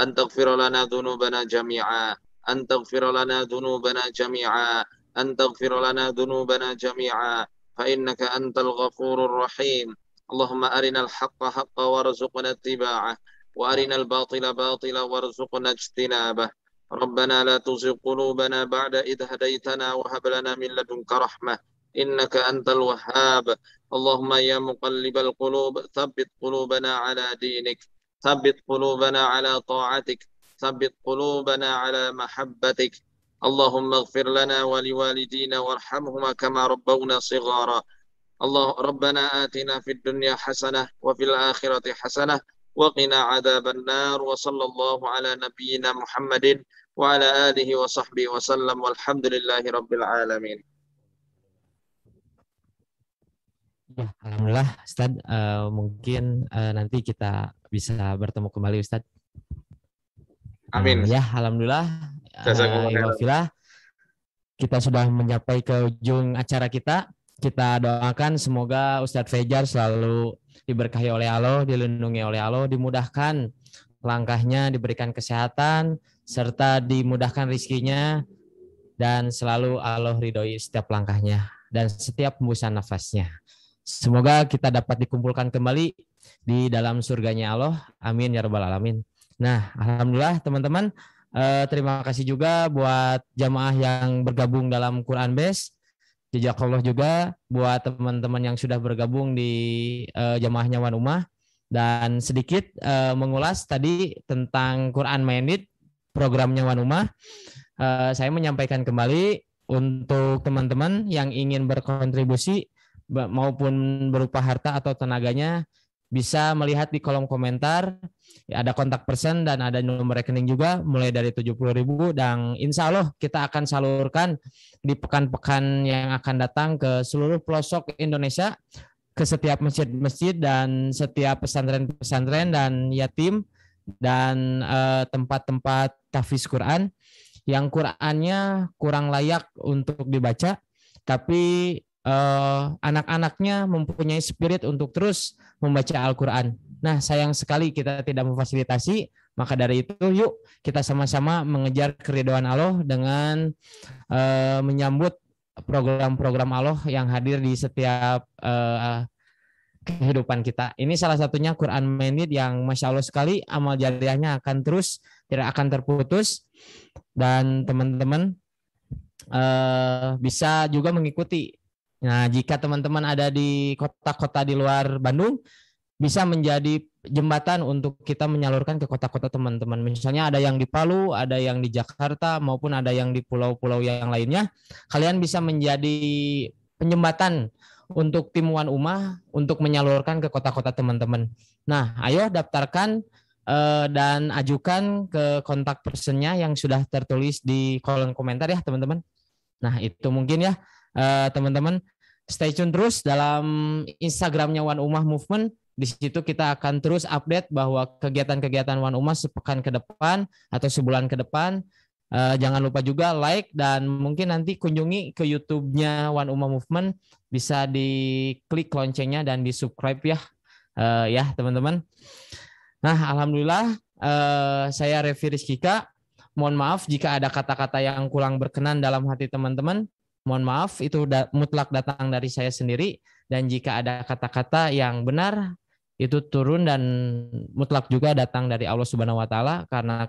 Speaker 3: أن تغفر لنا ذنوبنا جميعا أن تغفر لنا ذنوبنا جميعا أن تغفر لنا ذنوبنا جميعا فإنك أنت الغفور الرحيم اللهم أرنا الحق حقا وارزقنا اتباعه وأرنا الباطل باطلا وارزقنا اجتنابه ربنا لا تزغ قلوبنا بعد إذ هديتنا وهب لنا من لدنك رحمة إنك أنت الوهاب اللهم يا مقلب القلوب ثبت قلوبنا على دينك ثبت قلوبنا على طاعتك ثبت قلوبنا على محبتك. اللهم اغفر لنا ولوالدينا وارحمهما كما ربونا صغارا. الله ربنا آتنا في الدنيا حسنة وفي الآخرة حسنة وقنا عذاب النار وصلى الله على نبينا محمد وعلى آله وصحبه وسلم والحمد لله رب العالمين.
Speaker 1: Alhamdulillah Ustaz. Uh, mungkin uh, nanti kita bisa bertemu kembali Ustaz.
Speaker 3: Amin.
Speaker 1: Uh, ya, alhamdulillah. Uh, kita sudah mencapai ke ujung acara kita. Kita doakan semoga Ustadz Fejar selalu diberkahi oleh Allah, dilindungi oleh Allah, dimudahkan langkahnya, diberikan kesehatan, serta dimudahkan rizkinya, dan selalu Allah ridhoi setiap langkahnya dan setiap hembusan nafasnya. Semoga kita dapat dikumpulkan kembali di dalam surganya Allah. Amin ya rabbal alamin. Nah, alhamdulillah teman-teman, eh, terima kasih juga buat jamaah yang bergabung dalam Quran Base. Allah juga buat teman-teman yang sudah bergabung di eh, jamaahnya Wan Umah dan sedikit eh, mengulas tadi tentang Quran Minded programnya Wan Umah. Eh, saya menyampaikan kembali untuk teman-teman yang ingin berkontribusi maupun berupa harta atau tenaganya bisa melihat di kolom komentar ada kontak person dan ada nomor rekening juga mulai dari 70.000 dan insya Allah kita akan salurkan di pekan-pekan yang akan datang ke seluruh pelosok Indonesia ke setiap masjid-masjid dan setiap pesantren-pesantren dan yatim dan eh, tempat-tempat uh, tahfiz Quran. Yang Qur'annya kurang layak untuk dibaca, tapi eh, anak-anaknya mempunyai spirit untuk terus membaca Al-Quran. Nah, sayang sekali kita tidak memfasilitasi, maka dari itu yuk kita sama-sama mengejar keridhaan Allah dengan eh, menyambut program-program Allah yang hadir di setiap eh, kehidupan kita. Ini salah satunya Quran Minded yang Masya Allah sekali amal jariahnya akan terus, tidak akan terputus. Dan teman-teman eh, bisa juga mengikuti Nah, jika teman-teman ada di kota-kota di luar Bandung, bisa menjadi jembatan untuk kita menyalurkan ke kota-kota teman-teman. Misalnya ada yang di Palu, ada yang di Jakarta, maupun ada yang di pulau-pulau yang lainnya. Kalian bisa menjadi penyembatan untuk tim Wan Umah untuk menyalurkan ke kota-kota teman-teman. Nah, ayo daftarkan eh, dan ajukan ke kontak personnya yang sudah tertulis di kolom komentar ya teman-teman. Nah, itu mungkin ya eh, teman-teman. Stay tune terus dalam Instagramnya One Umah Movement. Di situ kita akan terus update bahwa kegiatan-kegiatan One Umah sepekan ke depan atau sebulan ke depan. Eh, jangan lupa juga like dan mungkin nanti kunjungi ke YouTube-nya One Umah Movement. Bisa diklik loncengnya dan di subscribe ya, Eh, ya teman-teman. Nah, alhamdulillah eh, saya Revi Rizkika. Mohon maaf jika ada kata-kata yang kurang berkenan dalam hati teman-teman. Mohon maaf, itu da mutlak datang dari saya sendiri. Dan jika ada kata-kata yang benar, itu turun dan mutlak juga datang dari Allah Subhanahu wa taala karena